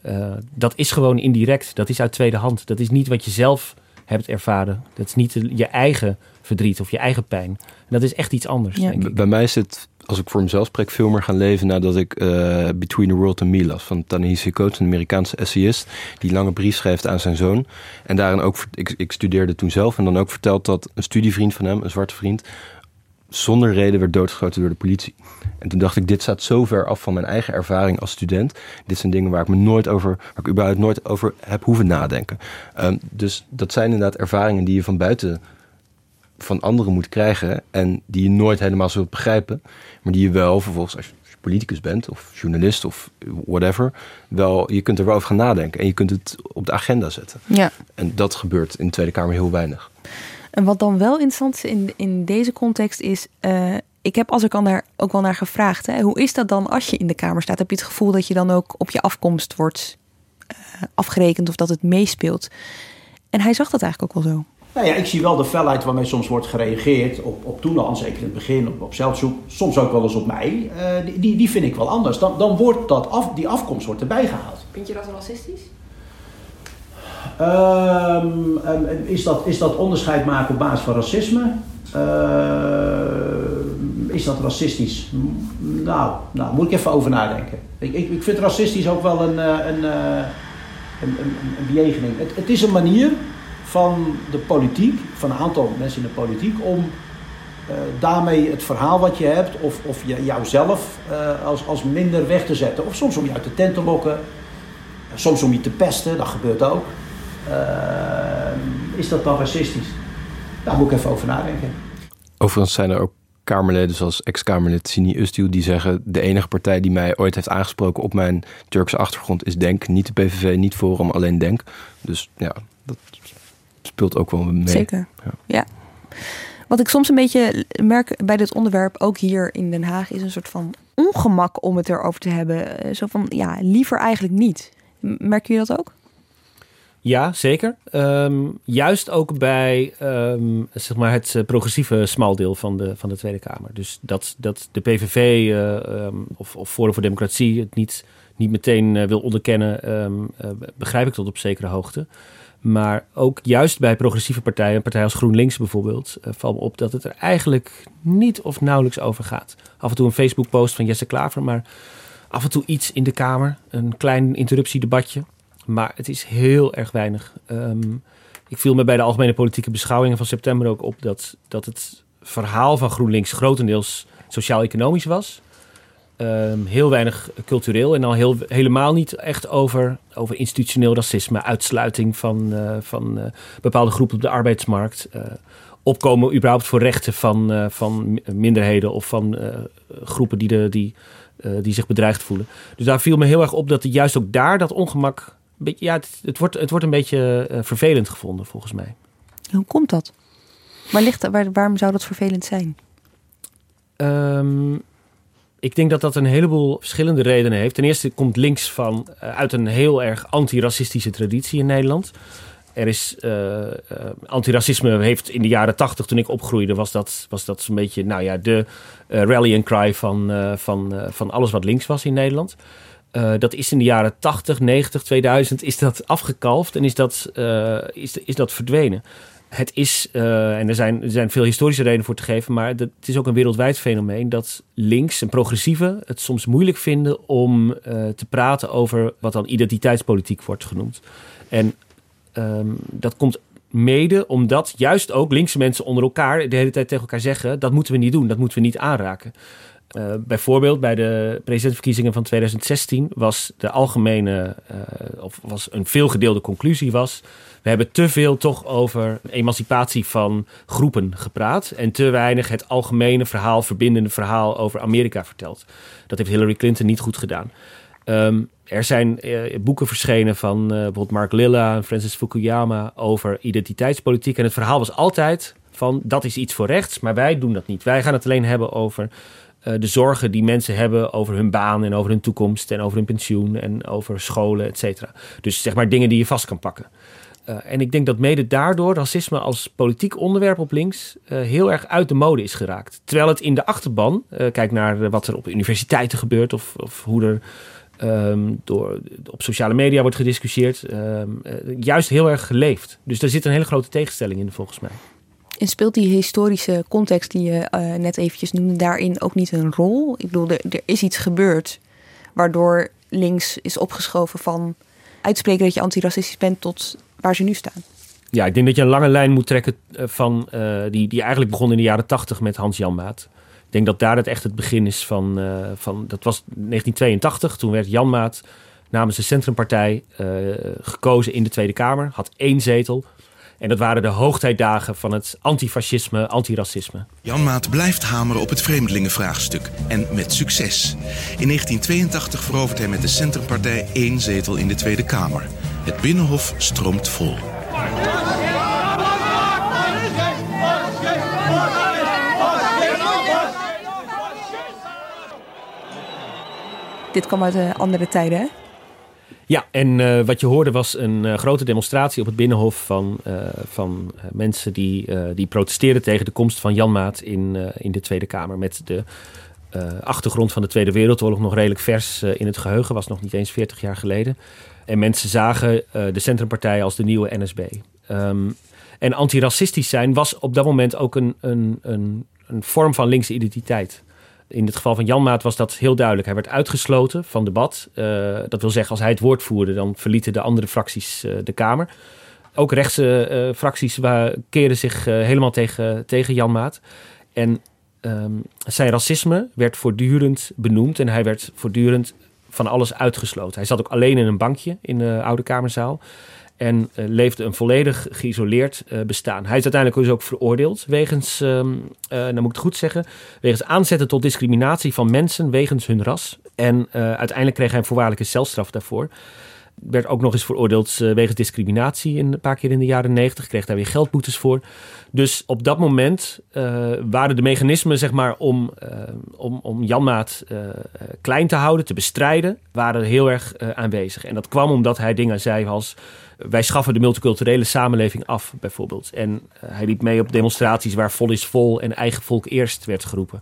dat is gewoon indirect. Dat is uit tweede hand. Dat is niet wat je zelf hebt ervaren. Dat is niet je eigen verdriet of je eigen pijn. En dat is echt iets anders. Ja. Denk ik.
Bij mij is het als ik voor mezelf spreek, veel meer gaan leven nadat ik uh, Between the World and Me las. Van Ta-Nehisi Coates, een Amerikaanse essayist, die lange brief schrijft aan zijn zoon. En daarin ook, ik, ik studeerde toen zelf en dan ook verteld dat een studievriend van hem, een zwarte vriend, zonder reden werd doodgeschoten door de politie. En toen dacht ik, dit staat zo ver af van mijn eigen ervaring als student. Dit zijn dingen waar ik me nooit over, waar ik überhaupt nooit over heb hoeven nadenken. Um, dus dat zijn inderdaad ervaringen die je van buiten van anderen moet krijgen en die je nooit helemaal zult begrijpen, maar die je wel vervolgens als je politicus bent of journalist of whatever, wel je kunt er wel over gaan nadenken en je kunt het op de agenda zetten.
Ja.
En dat gebeurt in de Tweede Kamer heel weinig.
En wat dan wel interessant is in, in deze context is, uh, ik heb als ik al daar ook wel naar gevraagd, hè, hoe is dat dan als je in de Kamer staat? Heb je het gevoel dat je dan ook op je afkomst wordt uh, afgerekend of dat het meespeelt? En hij zag dat eigenlijk ook wel zo.
Nou ja, ik zie wel de felheid waarmee soms wordt gereageerd op, op Toelan, zeker in het begin, op, op zelfzoek, soms ook wel eens op mij. Uh, die, die vind ik wel anders. Dan, dan wordt dat af, die afkomst wordt erbij gehaald.
Vind je dat racistisch?
Um, is, dat, is dat onderscheid maken op basis van racisme? Uh, is dat racistisch? Nou, nou, moet ik even over nadenken. Ik, ik, ik vind racistisch ook wel een, een, een, een, een, een bejegening. Het, het is een manier van de politiek, van een aantal mensen in de politiek, om uh, daarmee het verhaal wat je hebt, of, of je, jouzelf uh, als, als minder weg te zetten. Of soms om je uit de tent te lokken, soms om je te pesten, dat gebeurt ook. Uh, is dat dan racistisch? Daar moet ik even over nadenken.
Overigens zijn er ook Kamerleden zoals ex-Kamerlid Sini Ustil die zeggen... de enige partij die mij ooit heeft aangesproken op mijn Turkse achtergrond is DENK. Niet de PVV, niet Forum, alleen DENK. Dus ja, speelt ook wel mee.
Zeker, ja. ja. Wat ik soms een beetje merk bij dit onderwerp, ook hier in Den Haag, is een soort van ongemak om het erover te hebben. Zo van, ja, liever eigenlijk niet. Merken jullie dat ook?
Ja, zeker. Ehm, juist ook bij um, zeg maar het eh, progressieve smaldeel van de, van de Tweede Kamer. Dus dat, dat de PVV uh, um, of, of Forum voor Democratie het niet, niet meteen uh, wil onderkennen, begrijp ik tot op zekere hoogte. Maar ook juist bij progressieve partijen, een partij als GroenLinks bijvoorbeeld, valt me op dat het er eigenlijk niet of nauwelijks over gaat. Af en toe een Facebook-post van Jesse Klaver, maar af en toe iets in de Kamer, een klein interruptiedebatje. Maar het is heel erg weinig. Um, ik viel me bij de algemene politieke beschouwingen van september ook op dat, dat het verhaal van GroenLinks grotendeels sociaal-economisch was. Um, heel weinig cultureel en al heel, helemaal niet echt over, over institutioneel racisme, uitsluiting van, uh, van uh, bepaalde groepen op de arbeidsmarkt, uh, opkomen überhaupt voor rechten van, van minderheden of van groepen die, de, die, die zich bedreigd voelen. Dus daar viel me heel erg op dat juist ook daar dat ongemak ja, het, het, wordt, het wordt een beetje vervelend gevonden, volgens mij.
Hoe komt dat? Waar ligt, waar, waarom zou dat vervelend zijn?
Um, ik denk dat dat een heleboel verschillende redenen heeft. Ten eerste komt links van, uh, uit een heel erg antiracistische traditie in Nederland. Er is uh, antiracisme heeft in de jaren tachtig, toen ik opgroeide, was dat, was dat zo'n beetje nou ja, de rally and cry van, van, van alles wat links was in Nederland. Uh, dat is in de jaren 80, 90, 2000 is dat afgekalfd en is dat, uh, is, is dat verdwenen. Het is, uh, en er zijn, er zijn veel historische redenen voor te geven, maar het is ook een wereldwijd fenomeen dat links en progressieven het soms moeilijk vinden om te praten over wat dan identiteitspolitiek wordt genoemd. En um, dat komt mede omdat juist ook linkse mensen onder elkaar de hele tijd tegen elkaar zeggen: dat moeten we niet doen, dat moeten we niet aanraken. Uh, bijvoorbeeld bij de presidentsverkiezingen van 2016 was de algemene, uh, of was een veelgedeelde conclusie was, we hebben te veel toch over emancipatie van groepen gepraat en te weinig het algemene verhaal, verbindende verhaal over Amerika verteld. Dat heeft Hillary Clinton niet goed gedaan. Um, er zijn uh, boeken verschenen van bijvoorbeeld Mark Lilla en Francis Fukuyama over identiteitspolitiek en het verhaal was altijd van dat is iets voor rechts, maar wij doen dat niet. Wij gaan het alleen hebben over uh, de zorgen die mensen hebben over hun baan en over hun toekomst en over hun pensioen en over scholen, et cetera. Dus zeg maar dingen die je vast kan pakken. Uh, en ik denk dat mede daardoor racisme als politiek onderwerp op links uh, heel erg uit de mode is geraakt. Terwijl het in de achterban, kijk naar wat er op universiteiten gebeurt of, of hoe er um, door, op sociale media wordt gediscussieerd, um, juist heel erg geleefd. Dus daar zit een hele grote tegenstelling in volgens mij.
En speelt die historische context die je uh, net eventjes noemde daarin ook niet een rol? Ik bedoel, er, er, is iets gebeurd waardoor links is opgeschoven van uitspreken dat je antiracistisch bent tot waar ze nu staan.
Ja, ik denk dat je een lange lijn moet trekken eh, van uh, die, die eigenlijk begon in de jaren tachtig met Hans Jan Maat. Ik denk dat daar het echt het begin is van, van dat was 1982. Toen werd Jan Maat namens de Centrumpartij gekozen in de Tweede Kamer. Had één zetel. En dat waren de hoogtijdagen van het antifascisme, antiracisme.
Jan Maat blijft hameren op het vreemdelingenvraagstuk. En met succes. In 1982 verovert hij met de Centrumpartij één zetel in de Tweede Kamer. Het Binnenhof stroomt vol.
Dit kwam uit uh, andere tijden, hè?
Ja, en uh, wat je hoorde was een uh, grote demonstratie op het Binnenhof van, uh, van mensen die, die protesteerden tegen de komst van Jan Maat in, in de Tweede Kamer. Met de achtergrond van de Tweede Wereldoorlog nog redelijk vers in het geheugen, was nog niet eens 40 jaar geleden. En mensen zagen de Centrumpartij als de nieuwe NSB. Um, en antiracistisch zijn was op dat moment ook een, een, een, een vorm van linkse identiteit. In het geval van Janmaat was dat heel duidelijk. Hij werd uitgesloten van debat. Uh, dat wil zeggen, als hij het woord voerde, dan verlieten de andere fracties uh, de Kamer. Ook rechtse uh, fracties keerden zich helemaal tegen, tegen Janmaat. En um, zijn racisme werd voortdurend benoemd en hij werd voortdurend van alles uitgesloten. Hij zat ook alleen in een bankje in de Oude Kamerzaal en uh, leefde een volledig geïsoleerd uh, bestaan. Hij is uiteindelijk dus ook veroordeeld wegens, um, uh, nou moet ik het goed zeggen, wegens aanzetten tot discriminatie van mensen wegens hun ras. En uiteindelijk kreeg hij een voorwaardelijke celstraf daarvoor. werd ook nog eens veroordeeld wegens discriminatie een paar keer in de jaren negentig. Kreeg daar weer geldboetes voor. Dus op dat moment waren de mechanismen zeg maar, om, om, om Janmaat klein te houden, te bestrijden, waren heel erg aanwezig. En dat kwam omdat hij dingen zei als wij schaffen de multiculturele samenleving af, bijvoorbeeld. En hij liep mee op demonstraties waar vol is vol en eigen volk eerst werd geroepen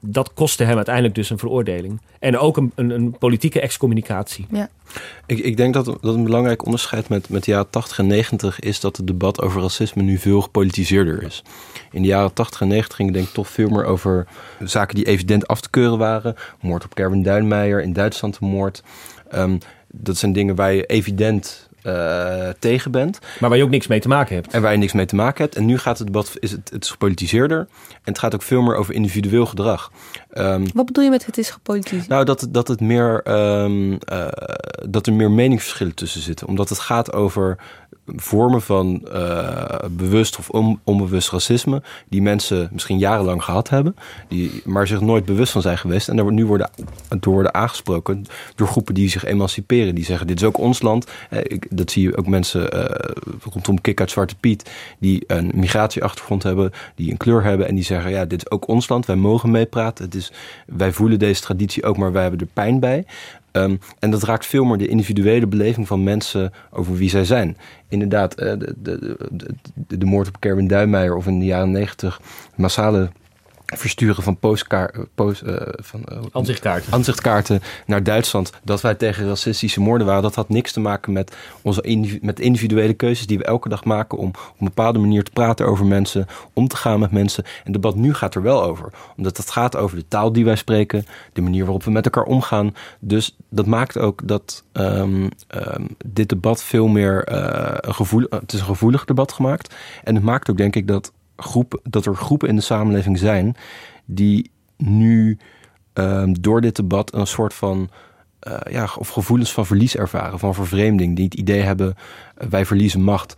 dat kostte hem uiteindelijk dus een veroordeling. En ook een, een, een politieke excommunicatie.
Ja.
Ik, ik denk dat, dat een belangrijk onderscheid met, met de jaren 80 en 90 is dat het debat over racisme nu veel gepolitiseerder is. In de jaren 80 en 90 ging het denk ik toch veel meer over zaken die evident af te keuren waren. Moord op Kerwin Duinmeijer, in Duitsland de moord. Ehm, dat zijn dingen waar je evident uh, tegen bent.
Maar waar je ook niks mee te maken hebt.
En waar je niks mee te maken hebt. En nu gaat het debat, is het, het is gepolitiseerder. En het gaat ook veel meer over individueel gedrag.
Um, Wat bedoel je met het is gepolitiseerd?
Nou, dat, dat, het meer, um, uh, dat er meer meningsverschillen tussen zitten. Omdat het gaat over vormen van uh, bewust of on, onbewust racisme, die mensen misschien jarenlang gehad hebben, die, maar zich nooit bewust van zijn geweest. En daar nu worden, door worden aangesproken door groepen die zich emanciperen. Die zeggen: Dit is ook ons land. Eh, ik, dat zie je ook mensen uh, rondom Kik uit Zwarte Piet, die een migratieachtergrond hebben, die een kleur hebben en die zeggen: Ja, dit is ook ons land. Wij mogen meepraten. Het is, wij voelen deze traditie ook, maar wij hebben er pijn bij. Um, en dat raakt veel meer de individuele beleving van mensen over wie zij zijn. Inderdaad, uh, de, de, de, de, moord op Kerwin Duinmeijer of in de jaren negentig massale versturen van, postkaart, eh, post, uh, van uh, naar Duitsland. Dat wij tegen racistische moorden waren. Dat had niks te maken met onze met individuele keuzes die we elke dag maken om op een bepaalde manier te praten over mensen, om te gaan met mensen. En het debat nu gaat er wel over. Omdat het gaat over de taal die wij spreken, de manier waarop we met elkaar omgaan. Dus dat maakt ook dat um, um, dit debat veel meer uh, een gevoel. Het is een gevoelig debat gemaakt. En het maakt ook denk ik dat groep, dat er groepen in de samenleving zijn die nu um, door dit debat een soort van uh, ja, of gevoelens van verlies ervaren, van vervreemding, die het idee hebben wij verliezen macht.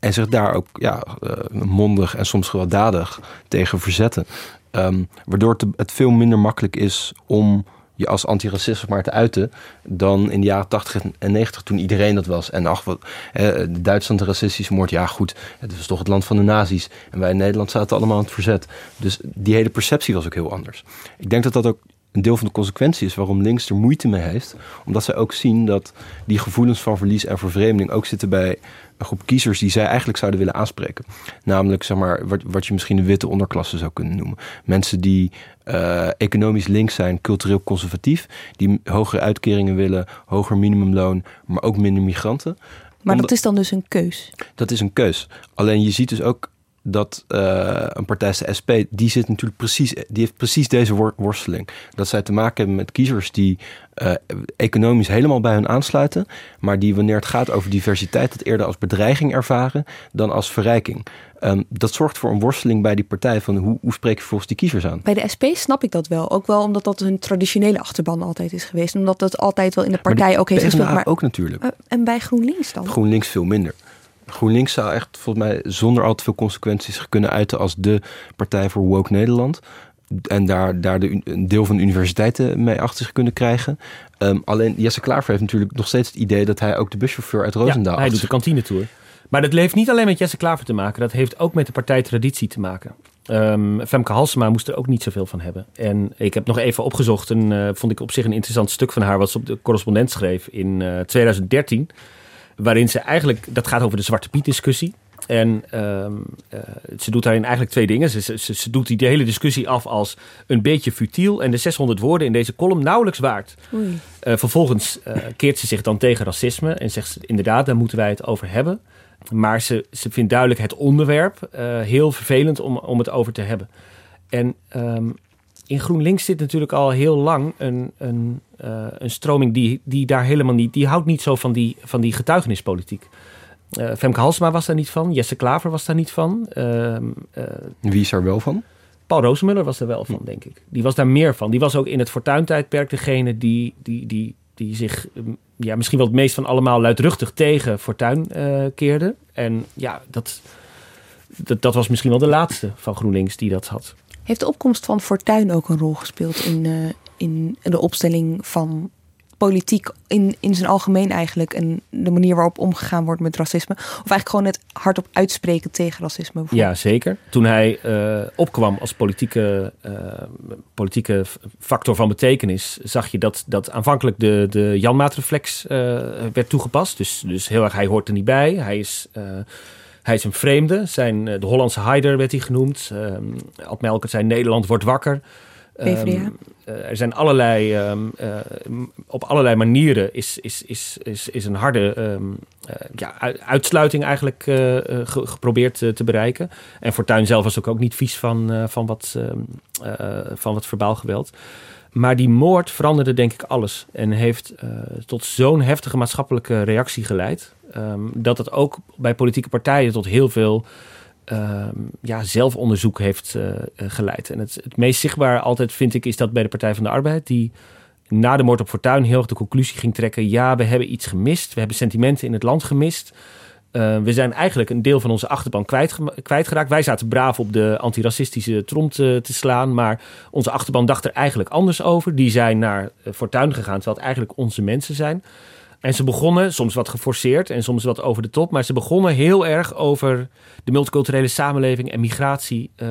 En zich daar ook ja, uh, mondig en soms gewelddadig tegen verzetten. Um, waardoor het veel minder makkelijk is om je als antiracist maar te uiten dan in de jaren 80 en 90 toen iedereen dat was. En ach, wat, eh, Duitsland de racistische moord, ja goed, het was toch het land van de nazi's. En wij in Nederland zaten allemaal aan het verzet. Dus die hele perceptie was ook heel anders. Ik denk dat dat ook een deel van de consequentie is waarom links er moeite mee heeft. Omdat zij ook zien dat die gevoelens van verlies en vervreemding ook zitten bij een groep kiezers die zij eigenlijk zouden willen aanspreken. Namelijk, zeg maar, wat, wat je misschien de witte onderklasse zou kunnen noemen. Mensen die uh, economisch links zijn, cultureel conservatief, die hogere uitkeringen willen, hoger minimumloon, maar ook minder migranten.
Maar dat is dan dus een keus?
Dat is een keus. Alleen je ziet dus ook dat uh, een partij als de SP, die zit natuurlijk precies, die heeft precies deze worsteling. Dat zij te maken hebben met kiezers die uh, economisch helemaal bij hun aansluiten, maar die wanneer het gaat over diversiteit het eerder als bedreiging ervaren dan als verrijking. Um, dat zorgt voor een worsteling bij die partij van hoe, hoe spreek je volgens die kiezers aan?
Bij de SP snap ik dat wel. Ook wel omdat dat hun traditionele achterban altijd is geweest. Omdat dat altijd wel in de partij ook heeft
gespeeld. Maar ook natuurlijk. Uh,
en bij GroenLinks dan?
GroenLinks veel minder. GroenLinks zou echt volgens mij zonder al te veel consequenties kunnen uiten als de partij voor woke Nederland. En daar, daar de, een deel van de universiteiten mee achter zich kunnen krijgen. Um, alleen Jesse Klaver heeft natuurlijk nog steeds het idee dat hij ook de buschauffeur uit Roosendaal
ja, hij doet de kantinetour. Maar dat heeft niet alleen met Jesse Klaver te maken. Dat heeft ook met de partijtraditie te maken. Um, Femke Halsema moest er ook niet zoveel van hebben. En ik heb nog even opgezocht en uh, vond ik op zich een interessant stuk van haar... wat ze op de correspondent schreef in uh, 2013 waarin ze eigenlijk, dat gaat over de Zwarte Piet discussie. En uh, uh, ze doet daarin eigenlijk twee dingen. Ze, ze, ze, doet die hele discussie af als een beetje futiel en de 600 woorden in deze column nauwelijks waard. Uh, vervolgens eh, keert ze zich dan tegen racisme en zegt ze inderdaad, daar moeten wij het over hebben. Maar ze, ze vindt duidelijk het onderwerp eh, heel vervelend om, om het over te hebben. En um, in GroenLinks zit natuurlijk al heel lang een, een, uh, een stroming die, die daar helemaal niet... die houdt niet zo van die, van die getuigenispolitiek. Uh, Femke Halsema was daar niet van. Jesse Klaver was daar niet van. Uh,
Wie is er wel van?
Paul Rosemuller was er wel van, denk ik. Die was daar meer van. Die was ook in het fortuintijdperk degene die, die, die, die zich mm, ja, misschien wel het meest van allemaal luidruchtig tegen Fortuin keerde. En ja, dat, dat, dat was misschien wel de laatste van GroenLinks die dat had.
Heeft de opkomst van Fortuin ook een rol gespeeld in, uh, in de opstelling van politiek in, in zijn algemeen eigenlijk en de manier waarop omgegaan wordt met racisme? Of eigenlijk gewoon het hardop uitspreken tegen racisme?
Ja, zeker. Toen hij uh, opkwam als politieke, uh, politieke factor van betekenis, zag je dat, dat aanvankelijk de, de Janmaat-reflex werd toegepast. Dus, dus heel erg, hij hoort er niet bij. Hij is. Hij is een vreemde. Zijn, de Hollandse Haider werd hij genoemd. Uh, Ad Melkert zei Nederland wordt wakker.
Um,
er zijn allerlei, um, uh, op allerlei manieren is, is, is, is, is een harde um, uh, ja, uitsluiting eigenlijk uh, ge geprobeerd te bereiken. En Fortuyn zelf was ook, ook niet vies van, van, wat, van wat verbaal geweld. Maar die moord veranderde denk ik alles. En heeft tot zo'n heftige maatschappelijke reactie geleid. Dat het ook bij politieke partijen tot heel veel uh, ja, zelfonderzoek heeft uh, geleid. En het, meest zichtbaar altijd vind ik is dat bij de Partij van de Arbeid, die na de moord op Fortuyn heel erg de conclusie ging trekken: ja, we hebben iets gemist, we hebben sentimenten in het land gemist. Uh, we zijn eigenlijk een deel van onze achterban kwijt, kwijtgeraakt. Wij zaten braaf op de antiracistische trom te, te, slaan. Maar onze achterban dacht er eigenlijk anders over. Die zijn naar Fortuyn gegaan, terwijl het eigenlijk onze mensen zijn. En ze begonnen, soms wat geforceerd en soms wat over de top, maar ze begonnen heel erg over de multiculturele samenleving en migratie uh,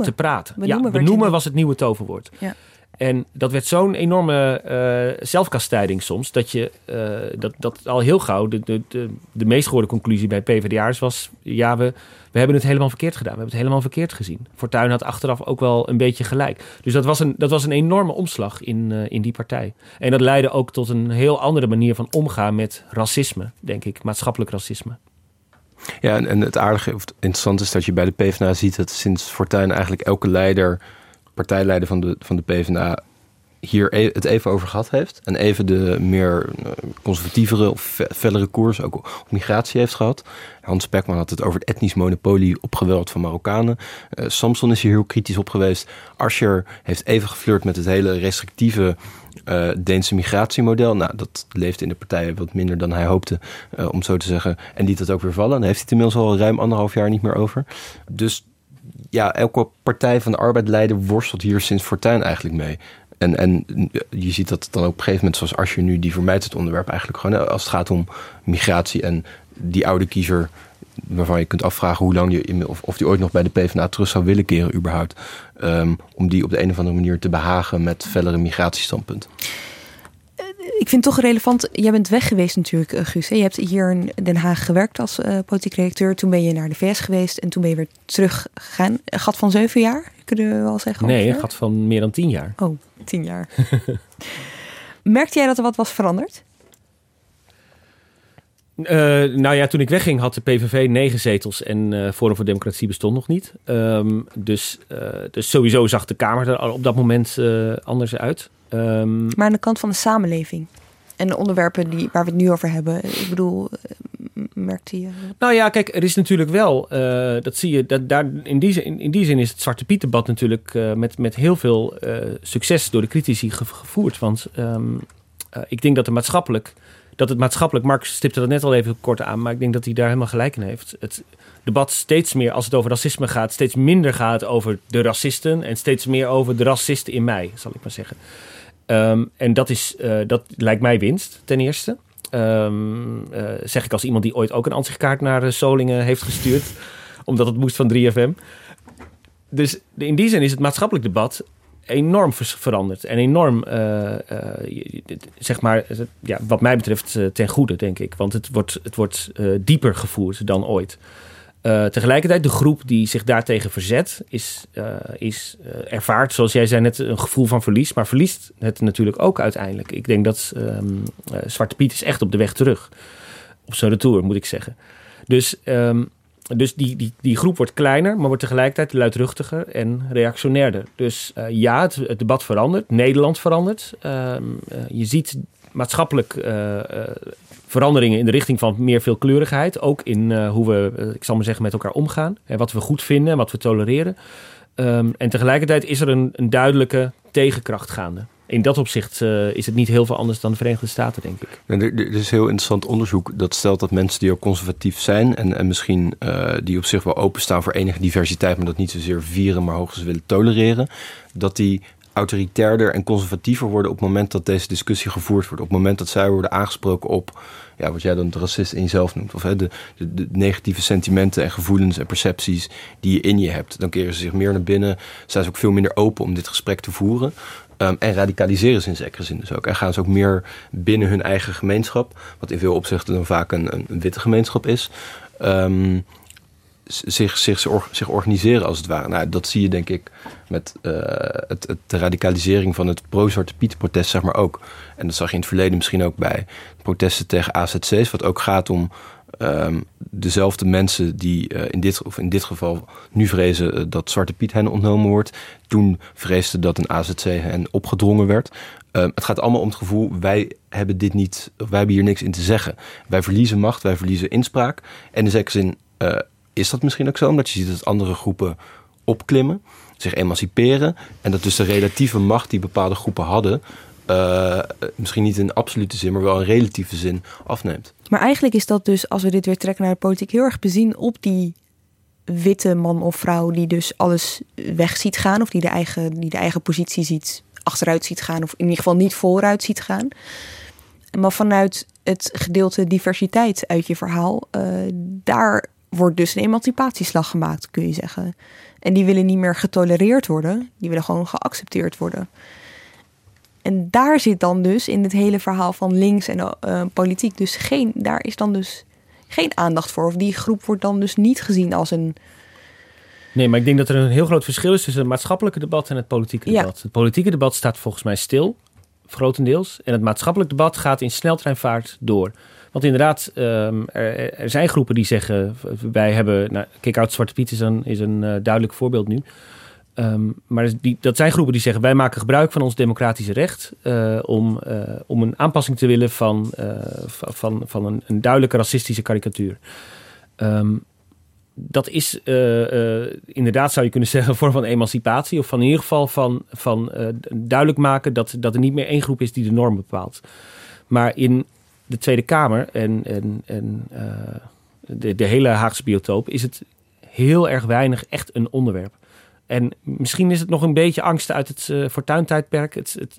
te praten.
Benoemen,
ja, benoemen was het nieuwe toverwoord. Ja. En dat werd zo'n enorme uh, zelfkastijding soms, dat, je, uh, dat, dat al heel gauw de, de, de, meest gehoorde conclusie bij PvdA'ers was... ja, we, we hebben het helemaal verkeerd gedaan, we hebben het helemaal verkeerd gezien. Fortuyn had achteraf ook wel een beetje gelijk. Dus dat was een, dat was een enorme omslag in, uh, in die partij. En dat leidde ook tot een heel andere manier van omgaan met racisme, denk ik, maatschappelijk racisme.
Ja, en, en het aardige of interessante is dat je bij de PvdA ziet dat sinds Fortuyn eigenlijk elke leider partijleider van de, van de PvdA hier e-, het even over gehad heeft. En even de meer eh, conservatievere of fellere koers ook op migratie heeft gehad. Hans Pekman had het over het etnisch monopolie op geweld van Marokkanen. Uh, Samson is hier heel kritisch op geweest. Ascher heeft even geflirt met het hele restrictieve uh, Deense migratiemodel. Nou, dat leeft in de partijen wat minder dan hij hoopte, om zo te zeggen. En liet dat ook weer vallen. En heeft hij het inmiddels al ruim anderhalf jaar niet meer over. Dus ja, elke partij van de arbeid leider worstelt hier sinds Fortuin eigenlijk mee. En, en je ziet dat dan op een gegeven moment, zoals als je nu, die vermijdt het onderwerp eigenlijk gewoon. Als het gaat om migratie en die oude kiezer waarvan je kunt afvragen hoe lang je, of, of die ooit nog bij de PvdA terug zou willen keren überhaupt. Um, om die op de een of andere manier te behagen met fellere migratiestandpunten
ik vind het toch relevant. Jij bent weg geweest natuurlijk, eh, Guus. Je hebt hier in Den Haag gewerkt als uh, politiek redacteur. Toen ben je naar de VS geweest en toen ben je weer teruggegaan. Een gat van zeven jaar, kunnen we wel zeggen?
Nee, een gat van meer dan tien jaar.
Oh, tien jaar. Merkte jij dat er wat was veranderd?
Uh, nou ja, toen ik wegging had de PVV negen zetels en uh, Forum voor Democratie bestond nog niet. Um, dus, dus sowieso zag de Kamer er op dat moment anders uit.
Um, maar aan de kant van de samenleving en de onderwerpen die, waar we het nu over hebben. Ik bedoel, merkte je?
Nou ja, kijk, er is natuurlijk wel, dat zie je, dat daar, in, die zin, in die zin is het Zwarte Piet debat natuurlijk met, met heel veel succes door de critici gevoerd. Want um, ik denk dat er maatschappelijk dat het maatschappelijk, Mark stipte dat net al even kort aan, maar ik denk dat hij daar helemaal gelijk in heeft. Het debat steeds meer, als het over racisme gaat, steeds minder gaat over de racisten en steeds meer over de racisten in mij, zal ik maar zeggen. Um, en dat, is, uh, dat lijkt mij winst, ten eerste. Um, uh, zeg ik als iemand die ooit ook een ansichtkaart naar uh, Solingen heeft gestuurd, omdat het moest van 3FM. Dus in die zin is het maatschappelijk debat enorm veranderd. En enorm, zeg maar, ja, wat mij betreft ten goede, denk ik. Want het wordt, het wordt dieper gevoerd dan ooit. Tegelijkertijd, de groep die zich daartegen verzet, is, is ervaart, zoals jij zei net, een gevoel van verlies. Maar verliest het natuurlijk ook uiteindelijk. Ik denk dat um, Zwarte Piet is echt op de weg terug. Op zijn retour, moet ik zeggen. Dus... Um, dus die, die, die groep wordt kleiner, maar wordt tegelijkertijd luidruchtiger en reactionairder. Dus ja, het, het, debat verandert. Nederland verandert. Uh, je ziet maatschappelijk veranderingen in de richting van meer veelkleurigheid. Ook in hoe we, ik zal maar zeggen, met elkaar omgaan. En wat we goed vinden en wat we tolereren. Um, en tegelijkertijd is er een, een duidelijke tegenkracht gaande in dat opzicht uh, is het niet heel veel anders dan de Verenigde Staten, denk ik.
Er, is heel interessant onderzoek dat stelt dat mensen die ook conservatief zijn en, en misschien die op zich wel openstaan voor enige diversiteit, maar dat niet zozeer vieren, maar hoogstens willen tolereren, dat die autoritairder en conservatiever worden op het moment dat deze discussie gevoerd wordt. Op het moment dat zij worden aangesproken op ja, wat jij dan de racist in jezelf noemt. Of hè, de, negatieve sentimenten en gevoelens en percepties die je in je hebt. Dan keren ze zich meer naar binnen. Zijn ze ook veel minder open om dit gesprek te voeren. Um, en radicaliseren ze in zekere zin dus ook. En gaan ze ook meer binnen hun eigen gemeenschap. Wat in veel opzichten dan vaak een, witte gemeenschap is. Um, zich, zich, zich organiseren als het ware. Nou, dat zie je denk ik met uh, het, de radicalisering van het pro-Zwarte Piet protest zeg maar ook. En dat zag je in het verleden misschien ook bij protesten tegen AZC's. Wat ook gaat om um, dezelfde mensen die uh, in, dit, of in dit geval nu vrezen uh, dat Zwarte Piet hen ontnomen wordt. Toen vreesden dat een AZC hen opgedrongen werd. Um, het gaat allemaal om het gevoel, wij hebben dit niet, wij hebben hier niks in te zeggen. Wij verliezen macht, wij verliezen inspraak. En in zekere zin is dat misschien ook zo, omdat je ziet dat andere groepen opklimmen, zich emanciperen. En dat dus de relatieve macht die bepaalde groepen hadden, uh, misschien niet in absolute zin, maar wel in relatieve zin afneemt.
Maar eigenlijk is dat dus, als we dit weer trekken naar de politiek, heel erg bezien op die witte man of vrouw die dus alles weg ziet gaan, of die de eigen, die de eigen positie ziet achteruit ziet gaan, of in ieder geval niet vooruit ziet gaan. Maar vanuit het gedeelte diversiteit uit je verhaal, uh, daar wordt dus een emancipatieslag gemaakt, kun je zeggen. En die willen niet meer getolereerd worden, die willen gewoon geaccepteerd worden. En daar zit dan dus in het hele verhaal van links en uh, politiek dus geen, daar is dan dus geen aandacht voor. Of die groep wordt dan dus niet gezien als een.
Nee, maar ik denk dat er een heel groot verschil is tussen het maatschappelijke debat en het politieke debat. Ja. Het politieke debat staat volgens mij stil, grotendeels. En het maatschappelijk debat gaat in sneltreinvaart door. Want inderdaad, um, er, zijn groepen die zeggen: wij hebben. Nou, Kick-out Zwarte Piet is een, is een uh, duidelijk voorbeeld nu. Um, maar die, dat zijn groepen die zeggen: wij maken gebruik van ons democratische recht uh, om, uh, om een aanpassing te willen van, van, van een, een, duidelijke racistische karikatuur. Um, dat is inderdaad, zou je kunnen zeggen, een vorm van emancipatie. Of van in ieder geval van, van duidelijk maken dat, dat er niet meer één groep is die de norm bepaalt. Maar in de Tweede Kamer en, en, en uh, de, de hele Haagse biotoop is het heel erg weinig echt een onderwerp. En misschien is het nog een beetje angst uit het uh, fortuintijdperk. Het, het,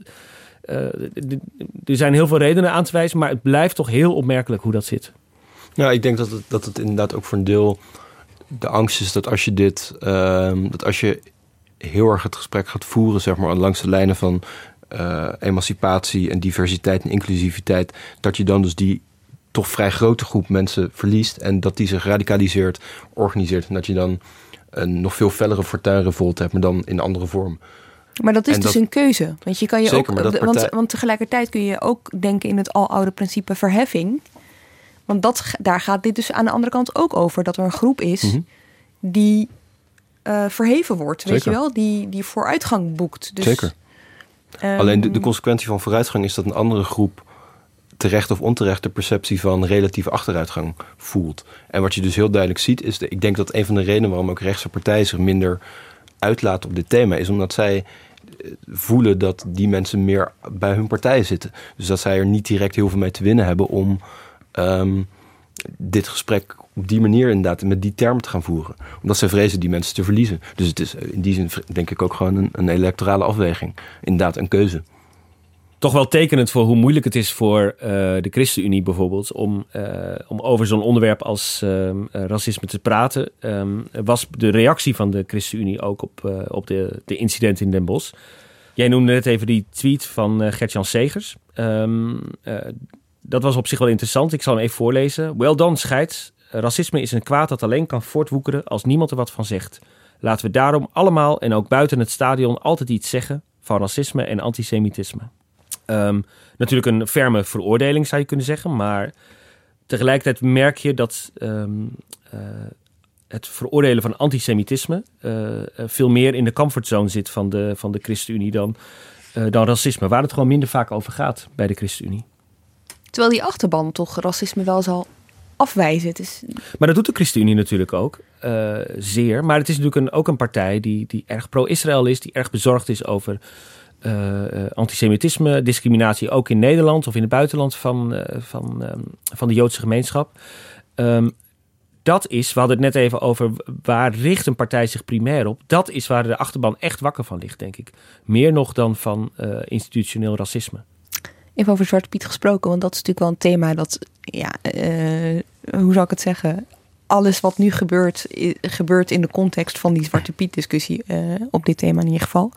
uh, er zijn heel veel redenen aan te wijzen, maar het blijft toch heel opmerkelijk hoe dat zit.
Ja, ik denk dat het, dat het inderdaad ook voor een deel de angst is dat als je dit, uh, dat als je heel erg het gesprek gaat voeren, zeg maar, langs de lijnen van uh, emancipatie en diversiteit en inclusiviteit, dat je dan dus die toch vrij grote groep mensen verliest en dat die zich radicaliseert, organiseert en dat je dan een nog veel fellere fortuinrevolt hebt, maar dan in een andere vorm.
Maar dat is dus een keuze. Want je kan je ook. Partij... Want, want tegelijkertijd kun je ook denken in het aloude principe verheffing. Want dat, daar gaat dit dus aan de andere kant ook over. Dat er een groep is mm -hmm. die uh, verheven wordt. Zeker. Weet je wel? Die, die vooruitgang boekt. Dus
Zeker. Um, Alleen de, consequentie van vooruitgang is dat een andere groep terecht of onterecht de perceptie van relatieve achteruitgang voelt. En wat je dus heel duidelijk ziet, is de, ik denk dat een van de redenen waarom ook rechtse partijen zich minder uitlaten op dit thema, is omdat zij eh, voelen dat die mensen meer bij hun partij zitten. Dus dat zij er niet direct heel veel mee te winnen hebben om um, dit gesprek op die manier inderdaad met die termen te gaan voeren. Omdat zij vrezen die mensen te verliezen. Dus het is in die zin denk ik ook gewoon een, een electorale afweging. Inderdaad een keuze.
Toch wel tekenend voor hoe moeilijk het is voor uh, de ChristenUnie bijvoorbeeld om, uh, om over zo'n onderwerp als uh, racisme te praten, um, was de reactie van de ChristenUnie ook op, op de, de incidenten in Den Bosch. Jij noemde net even die tweet van Gert-Jan Segers. Um, dat was op zich wel interessant. Ik zal hem even voorlezen. Well done, scheids. Racisme is een kwaad dat alleen kan voortwoekeren als niemand er wat van zegt. Laten we daarom allemaal en ook buiten het stadion altijd iets zeggen van racisme en antisemitisme. Um, natuurlijk een ferme veroordeling zou je kunnen zeggen, maar tegelijkertijd merk je dat um, uh, het veroordelen van antisemitisme uh, veel meer in de comfortzone zit van de, van de ChristenUnie dan, dan racisme, waar het gewoon minder vaak over gaat bij de ChristenUnie.
Terwijl die achterban toch racisme wel zal
Maar dat doet de ChristenUnie natuurlijk ook. Uh, zeer. Maar het is natuurlijk een, ook een partij die, die erg pro-Israël is. Die erg bezorgd is over uh, antisemitisme, discriminatie ook in Nederland of in het buitenland van, van, um, van de Joodse gemeenschap. Um, dat is, we hadden het net even over waar richt een partij zich primair op. Dat is waar de achterban echt wakker van ligt, denk ik. Meer nog dan van institutioneel racisme.
Even over Zwarte Piet gesproken, want dat is natuurlijk wel een thema dat, ja, uh, hoe zou ik het zeggen? Alles wat nu gebeurt, gebeurt in de context van die Zwarte Piet-discussie uh, op dit thema in ieder geval.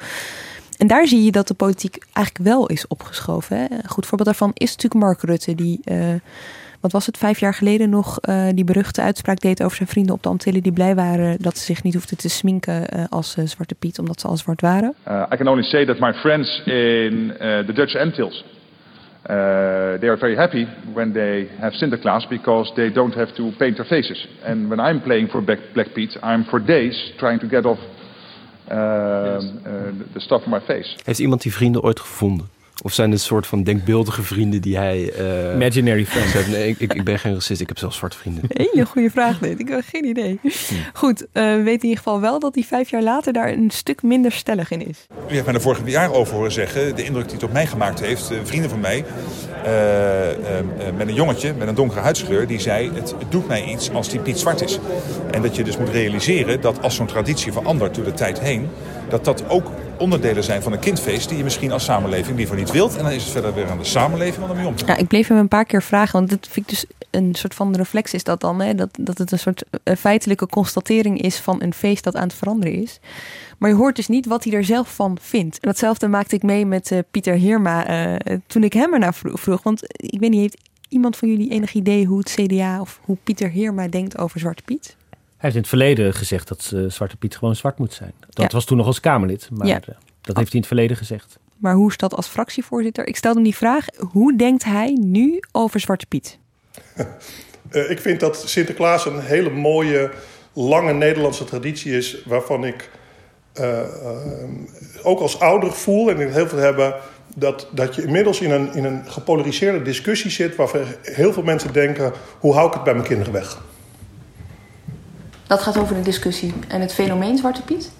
En daar zie je dat de politiek eigenlijk wel is opgeschoven. Hè? Een goed voorbeeld daarvan is natuurlijk Mark Rutte, die wat was het, vijf jaar geleden nog die beruchte uitspraak deed over zijn vrienden op de Antillen die blij waren dat ze zich niet hoefden te sminken als Zwarte Piet, omdat ze al zwart waren.
I can only say that my friends in the Dutch Antilles, Uh, they are very happy when they have Sinterklaas because they don't have to paint their faces. And when I'm playing for Black, Black Pete, I'm for days trying to get off um, uh, the stuff on my face.
Heeft iemand die vrienden ooit gevonden? Of zijn het soort van denkbeeldige vrienden die hij...
Uh, Imaginary friends.
Nee, ik, ik, ben geen racist. Ik heb zelfs zwarte vrienden.
Hele goede vraag dit. Ik heb geen idee. Hm. Goed, uh, we weten in ieder geval wel dat hij vijf jaar later daar een stuk minder stellig in is.
U heeft mij er vorig jaar over horen zeggen. De indruk die het op mij gemaakt heeft. Uh, vrienden van mij. met een jongetje met een donkere huidskleur. Die zei, het, het doet mij iets als die Piet zwart is. En dat je dus moet realiseren dat als zo'n traditie verandert door de tijd heen. Dat dat ook onderdelen zijn van een kindfeest die je misschien als samenleving liever niet wilt. En dan is het verder weer aan de samenleving om ermee om te gaan.
Ja, ik bleef hem een paar keer vragen, want dat vind ik dus een soort van reflex is dat dan. Hè? Dat, dat het een soort eh, feitelijke constatering is van een feest dat aan het veranderen is. Maar je hoort dus niet wat hij er zelf van vindt. En datzelfde maakte ik mee met uh, Pieter Heerma uh, toen ik hem ernaar vroeg. Want ik weet niet, heeft iemand van jullie enig idee hoe het CDA of hoe Pieter Heerma denkt over Zwarte Piet?
Hij heeft in het verleden gezegd dat uh, Zwarte Piet gewoon zwart moet zijn. Dat was toen nog als Kamerlid, maar ja. uh, dat heeft hij in het verleden gezegd.
Maar hoe is dat als fractievoorzitter? Ik stelde hem die vraag, hoe denkt hij nu over Zwarte Piet?
uh, ik vind dat Sinterklaas een hele mooie, lange Nederlandse traditie is... waarvan ik ook als ouder voel en ik heel veel hebben... Dat, dat je inmiddels in een, in een gepolariseerde discussie zit... waarvan heel veel mensen denken, hoe hou ik het bij mijn kinderen weg?
Dat gaat over de discussie en het fenomeen Zwarte Piet?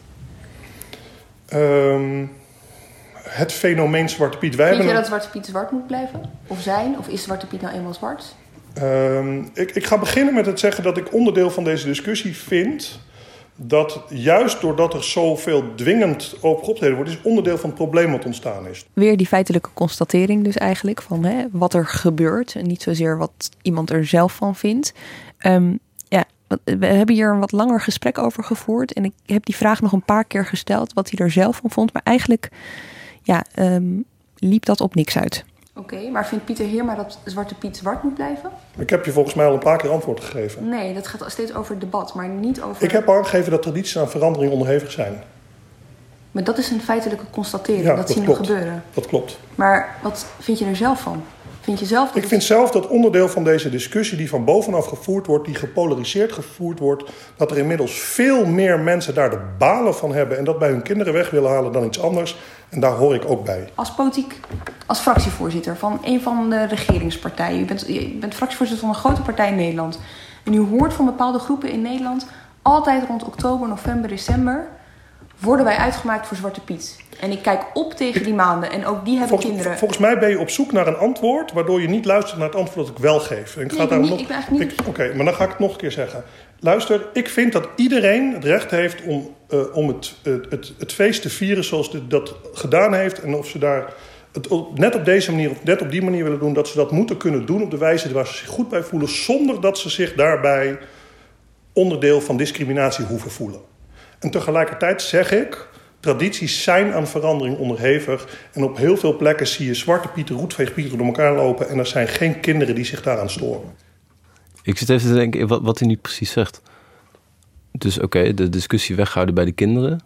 Um, het fenomeen Zwarte Piet. Wij
Vind je
een...
dat Zwarte Piet zwart moet blijven? Of zijn? Of is Zwarte Piet nou eenmaal zwart?
Um, ik, ik ga beginnen met het zeggen dat ik onderdeel van deze discussie vind... dat juist doordat er zoveel dwingend optreden wordt... is onderdeel van het probleem wat ontstaan is.
Weer die feitelijke constatering dus eigenlijk van hè, wat er gebeurt... en niet zozeer wat iemand er zelf van vindt... Um, we hebben hier een wat langer gesprek over gevoerd. En ik heb die vraag nog een paar keer gesteld, wat hij er zelf van vond. Maar eigenlijk ja, um, liep dat op niks uit. Oké, okay, maar vindt Pieter Heerma dat Zwarte Piet zwart moet blijven?
Ik heb je volgens mij al een paar keer antwoord gegeven.
Nee, dat gaat steeds over het debat, maar niet over...
Ik heb aangegeven dat tradities aan verandering onderhevig zijn.
Maar dat is een feitelijke constatering, ja, dat, dat zien we gebeuren.
Dat klopt.
Maar wat vind je er zelf van? Vind je zelf
dat ik vind zelf dat onderdeel van deze discussie die van bovenaf gevoerd wordt, die gepolariseerd gevoerd wordt, dat er inmiddels veel meer mensen daar de balen van hebben en dat bij hun kinderen weg willen halen dan iets anders. En daar hoor ik ook bij.
Als politiek, als fractievoorzitter van een van de regeringspartijen, u bent, u bent fractievoorzitter van een grote partij in Nederland. En u hoort van bepaalde groepen in Nederland altijd rond oktober, november, december worden wij uitgemaakt voor Zwarte Piet. En ik kijk op tegen die maanden en ook die hebben
volgens,
kinderen.
Volgens mij ben je op zoek naar een antwoord waardoor je niet luistert naar het antwoord dat ik wel geef. En ik
nee, ga daar nog. Ik ben eigenlijk
niet. Oké, okay, maar dan ga ik het nog een keer zeggen. Luister, ik vind dat iedereen het recht heeft om, uh, om het, uh, het, het feest te vieren zoals dit, dat gedaan heeft. En of ze daar het net op deze manier of net op die manier willen doen, dat ze dat moeten kunnen doen op de wijze waar ze zich goed bij voelen, zonder dat ze zich daarbij onderdeel van discriminatie hoeven voelen. En tegelijkertijd zeg ik, tradities zijn aan verandering onderhevig. En op heel veel plekken zie je zwarte pieten, roetveegpieten door elkaar lopen. En er zijn geen kinderen die zich daaraan storen.
Ik zit even te denken wat, wat hij nu precies zegt. Dus oké, de discussie weghouden bij de kinderen.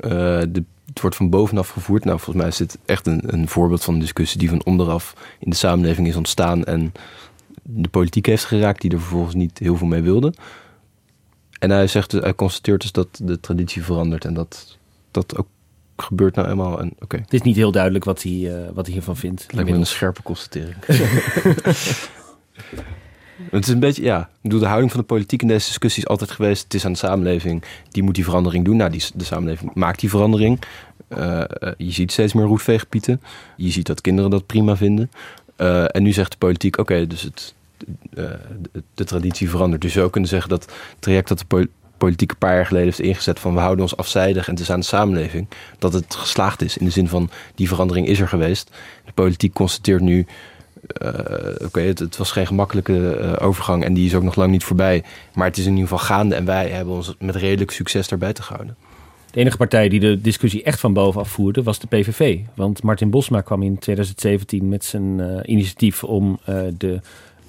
Uh, de, het wordt van bovenaf gevoerd. Nou, volgens mij is dit echt een, een voorbeeld van een discussie die van onderaf in de samenleving is ontstaan. En de politiek heeft geraakt, die er vervolgens niet heel veel mee wilde. En hij zegt, hij constateert dus dat de traditie verandert en dat dat ook gebeurt nou eenmaal. En, okay.
Het is niet heel duidelijk wat hij, uh, wat hij hiervan vindt.
Lijkt me een scherpe constatering. het is een beetje, ja, de houding van de politiek in deze discussie is altijd geweest: het is aan de samenleving, die moet die verandering doen. Nou, die, de samenleving maakt die verandering. Uh, je ziet steeds meer roetveegpieten. Je ziet dat kinderen dat prima vinden. Uh, en nu zegt de politiek: oké, okay, dus het, de traditie verandert. Dus je zou kunnen zeggen dat het traject dat de politiek een paar jaar geleden heeft ingezet van we houden ons afzijdig en het is aan de samenleving, dat het geslaagd is. In de zin van die verandering is er geweest. De politiek constateert nu, uh, oké, het, was geen gemakkelijke uh, overgang en die is ook nog lang niet voorbij. Maar het is in ieder geval gaande en wij hebben ons met redelijk succes daarbij te houden.
De enige partij die de discussie echt van bovenaf voerde was de PVV. Want Martin Bosma kwam in 2017 met zijn initiatief om de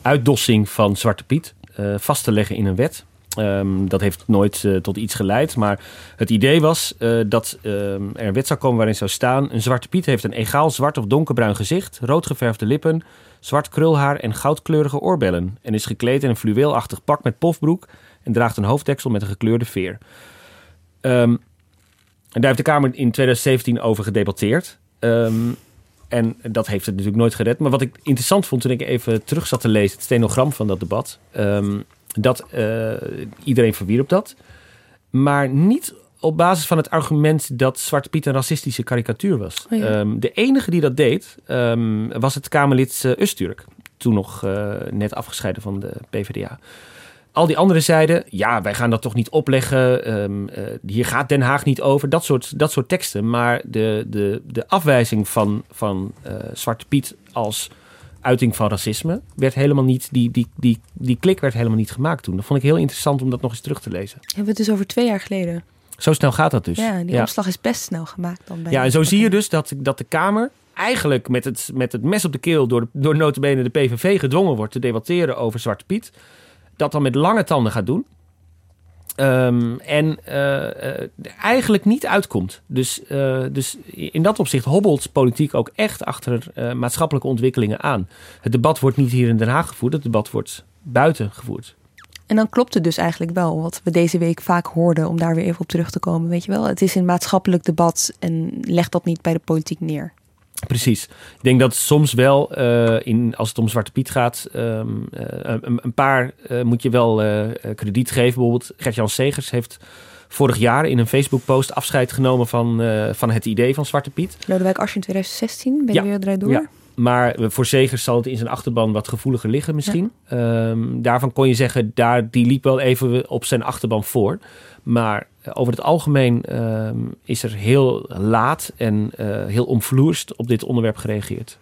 uitdossing van Zwarte Piet vast te leggen in een wet. Um, dat heeft nooit uh, tot iets geleid. Maar het idee was uh, dat uh, er een wet zou komen waarin zou staan... een zwarte piet heeft een egaal zwart of donkerbruin gezicht... roodgeverfde lippen, zwart krulhaar en goudkleurige oorbellen... en is gekleed in een fluweelachtig pak met pofbroek... en draagt een hoofddeksel met een gekleurde veer. Um, en daar heeft de Kamer in 2017 over gedebatteerd... Um, en dat heeft het natuurlijk nooit gered. Maar wat ik interessant vond toen ik even terug zat te lezen... het stenogram van dat debat... Dat uh, iedereen verwierp dat. Maar niet op basis van het argument dat Zwarte Piet een racistische karikatuur was. Oh ja. um, de enige die dat deed um, was het Kamerlid uh, Usturk. Toen nog uh, net afgescheiden van de PvdA. Al die anderen zeiden, ja, wij gaan dat toch niet opleggen. Um, hier gaat Den Haag niet over. Dat soort, dat soort teksten. Maar de, de, de afwijzing van, van Zwarte Piet als uiting van racisme werd helemaal niet, die, die, die, die klik werd helemaal niet gemaakt toen. Dat vond ik heel interessant om dat nog eens terug te lezen.
Hebben we het dus over twee jaar geleden?
Zo snel gaat dat dus.
Ja, die ja. omslag is best snel gemaakt dan bij
Ja, en zo zie je dus dat, dat de Kamer eigenlijk met het, met het mes op de keel door, de, door notabene de PVV gedwongen wordt te debatteren over Zwarte Piet. Dat dan met lange tanden gaat doen. Um, en uh, eigenlijk niet uitkomt. Dus, uh, dus in dat opzicht hobbelt politiek ook echt achter maatschappelijke ontwikkelingen aan. Het debat wordt niet hier in Den Haag gevoerd, het debat wordt buiten gevoerd.
En dan klopt het dus eigenlijk wel, wat we deze week vaak hoorden, om daar weer even op terug te komen. Weet je wel, het is een maatschappelijk debat en leg dat niet bij de politiek neer.
Precies. Ik denk dat soms wel, uh, in, als het om Zwarte Piet gaat, um, uh, een, een, paar uh, moet je wel krediet geven. Bijvoorbeeld Gert-Jan Segers heeft vorig jaar in een Facebook-post afscheid genomen van, van het idee van Zwarte Piet.
Lodewijk Asscher in 2016, ben je ja. weer eruit door? Ja.
Maar voor Segers zal het in zijn achterban wat gevoeliger liggen misschien. Ja. Um, daarvan kon je zeggen, daar, die liep wel even op zijn achterban voor. Maar over het algemeen uh, is er heel laat en uh, heel omvloerst op dit onderwerp gereageerd.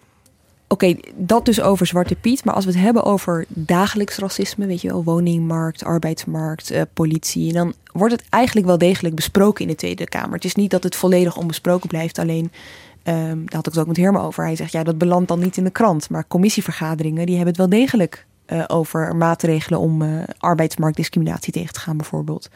Oké, dat dus over Zwarte Piet. Maar als we het hebben over dagelijks racisme, weet je wel, woningmarkt, arbeidsmarkt, uh, politie, dan wordt het eigenlijk wel degelijk besproken in de Tweede Kamer. Het is niet dat het volledig onbesproken blijft. Alleen, um, daar had ik het ook met Herman over. Hij zegt, ja, dat belandt dan niet in de krant. Maar commissievergaderingen, die hebben het wel degelijk uh, over maatregelen om arbeidsmarktdiscriminatie tegen te gaan, bijvoorbeeld.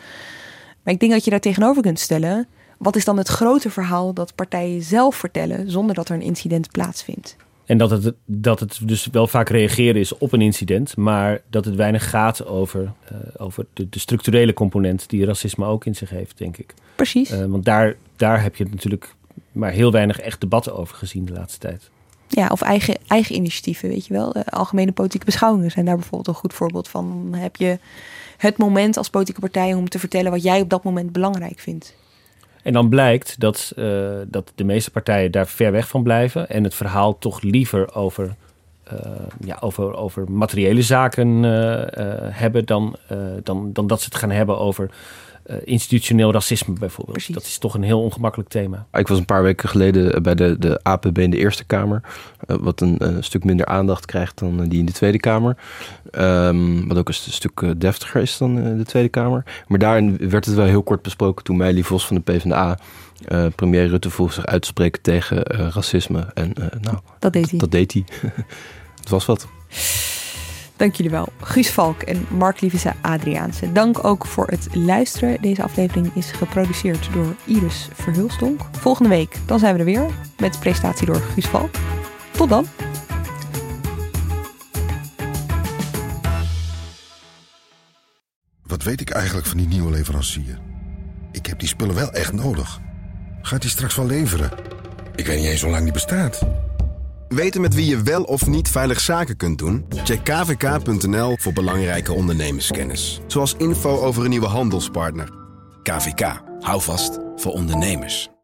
Maar ik denk dat je daar tegenover kunt stellen. Wat is dan het grote verhaal dat partijen zelf vertellen zonder dat er een incident plaatsvindt?
En dat het, dat het dus wel vaak reageren is op een incident, maar dat het weinig gaat over, uh, over de, de, structurele component die racisme ook in zich heeft, denk ik.
Precies.
Uh, want daar, daar heb je natuurlijk maar heel weinig echt debatten over gezien de laatste tijd.
Ja, of eigen, eigen initiatieven, weet je wel. Uh, algemene politieke beschouwingen zijn daar bijvoorbeeld een goed voorbeeld van. Dan heb je het moment als politieke partij om te vertellen wat jij op dat moment belangrijk vindt.
En dan blijkt dat, uh, dat de meeste partijen daar ver weg van blijven en het verhaal toch liever over, uh, ja, over, over materiële zaken uh, hebben dan, dan, dan dat ze het gaan hebben over institutioneel racisme bijvoorbeeld. Precies. Dat is toch een heel ongemakkelijk thema.
Ik was een paar weken geleden bij de, de APB in de Eerste Kamer. Uh, wat een, een, stuk minder aandacht krijgt dan die in de Tweede Kamer. Um, wat ook een stuk deftiger is dan de Tweede Kamer. Maar daarin werd het wel heel kort besproken toen Meili Vos van de PvdA... Uh, premier Rutte vroeg zich uit te spreken tegen racisme. En nou,
dat deed hij.
Dat deed hij. het was wat.
Dank jullie wel. Guus Valk en Mark Lievese Adriaanse. Dank ook voor het luisteren. Deze aflevering is geproduceerd door Iris Verhulstonk. Volgende week dan zijn we er weer met presentatie door Guus Valk. Tot dan.
Wat weet ik eigenlijk van die nieuwe leverancier? Ik heb die spullen wel echt nodig. Gaat hij straks wel leveren? Ik weet niet eens hoe lang die bestaat.
Weten met wie je wel of niet veilig zaken kunt doen? Check kvk.nl voor belangrijke ondernemerskennis. Zoals info over een nieuwe handelspartner. KVK, hou vast voor ondernemers.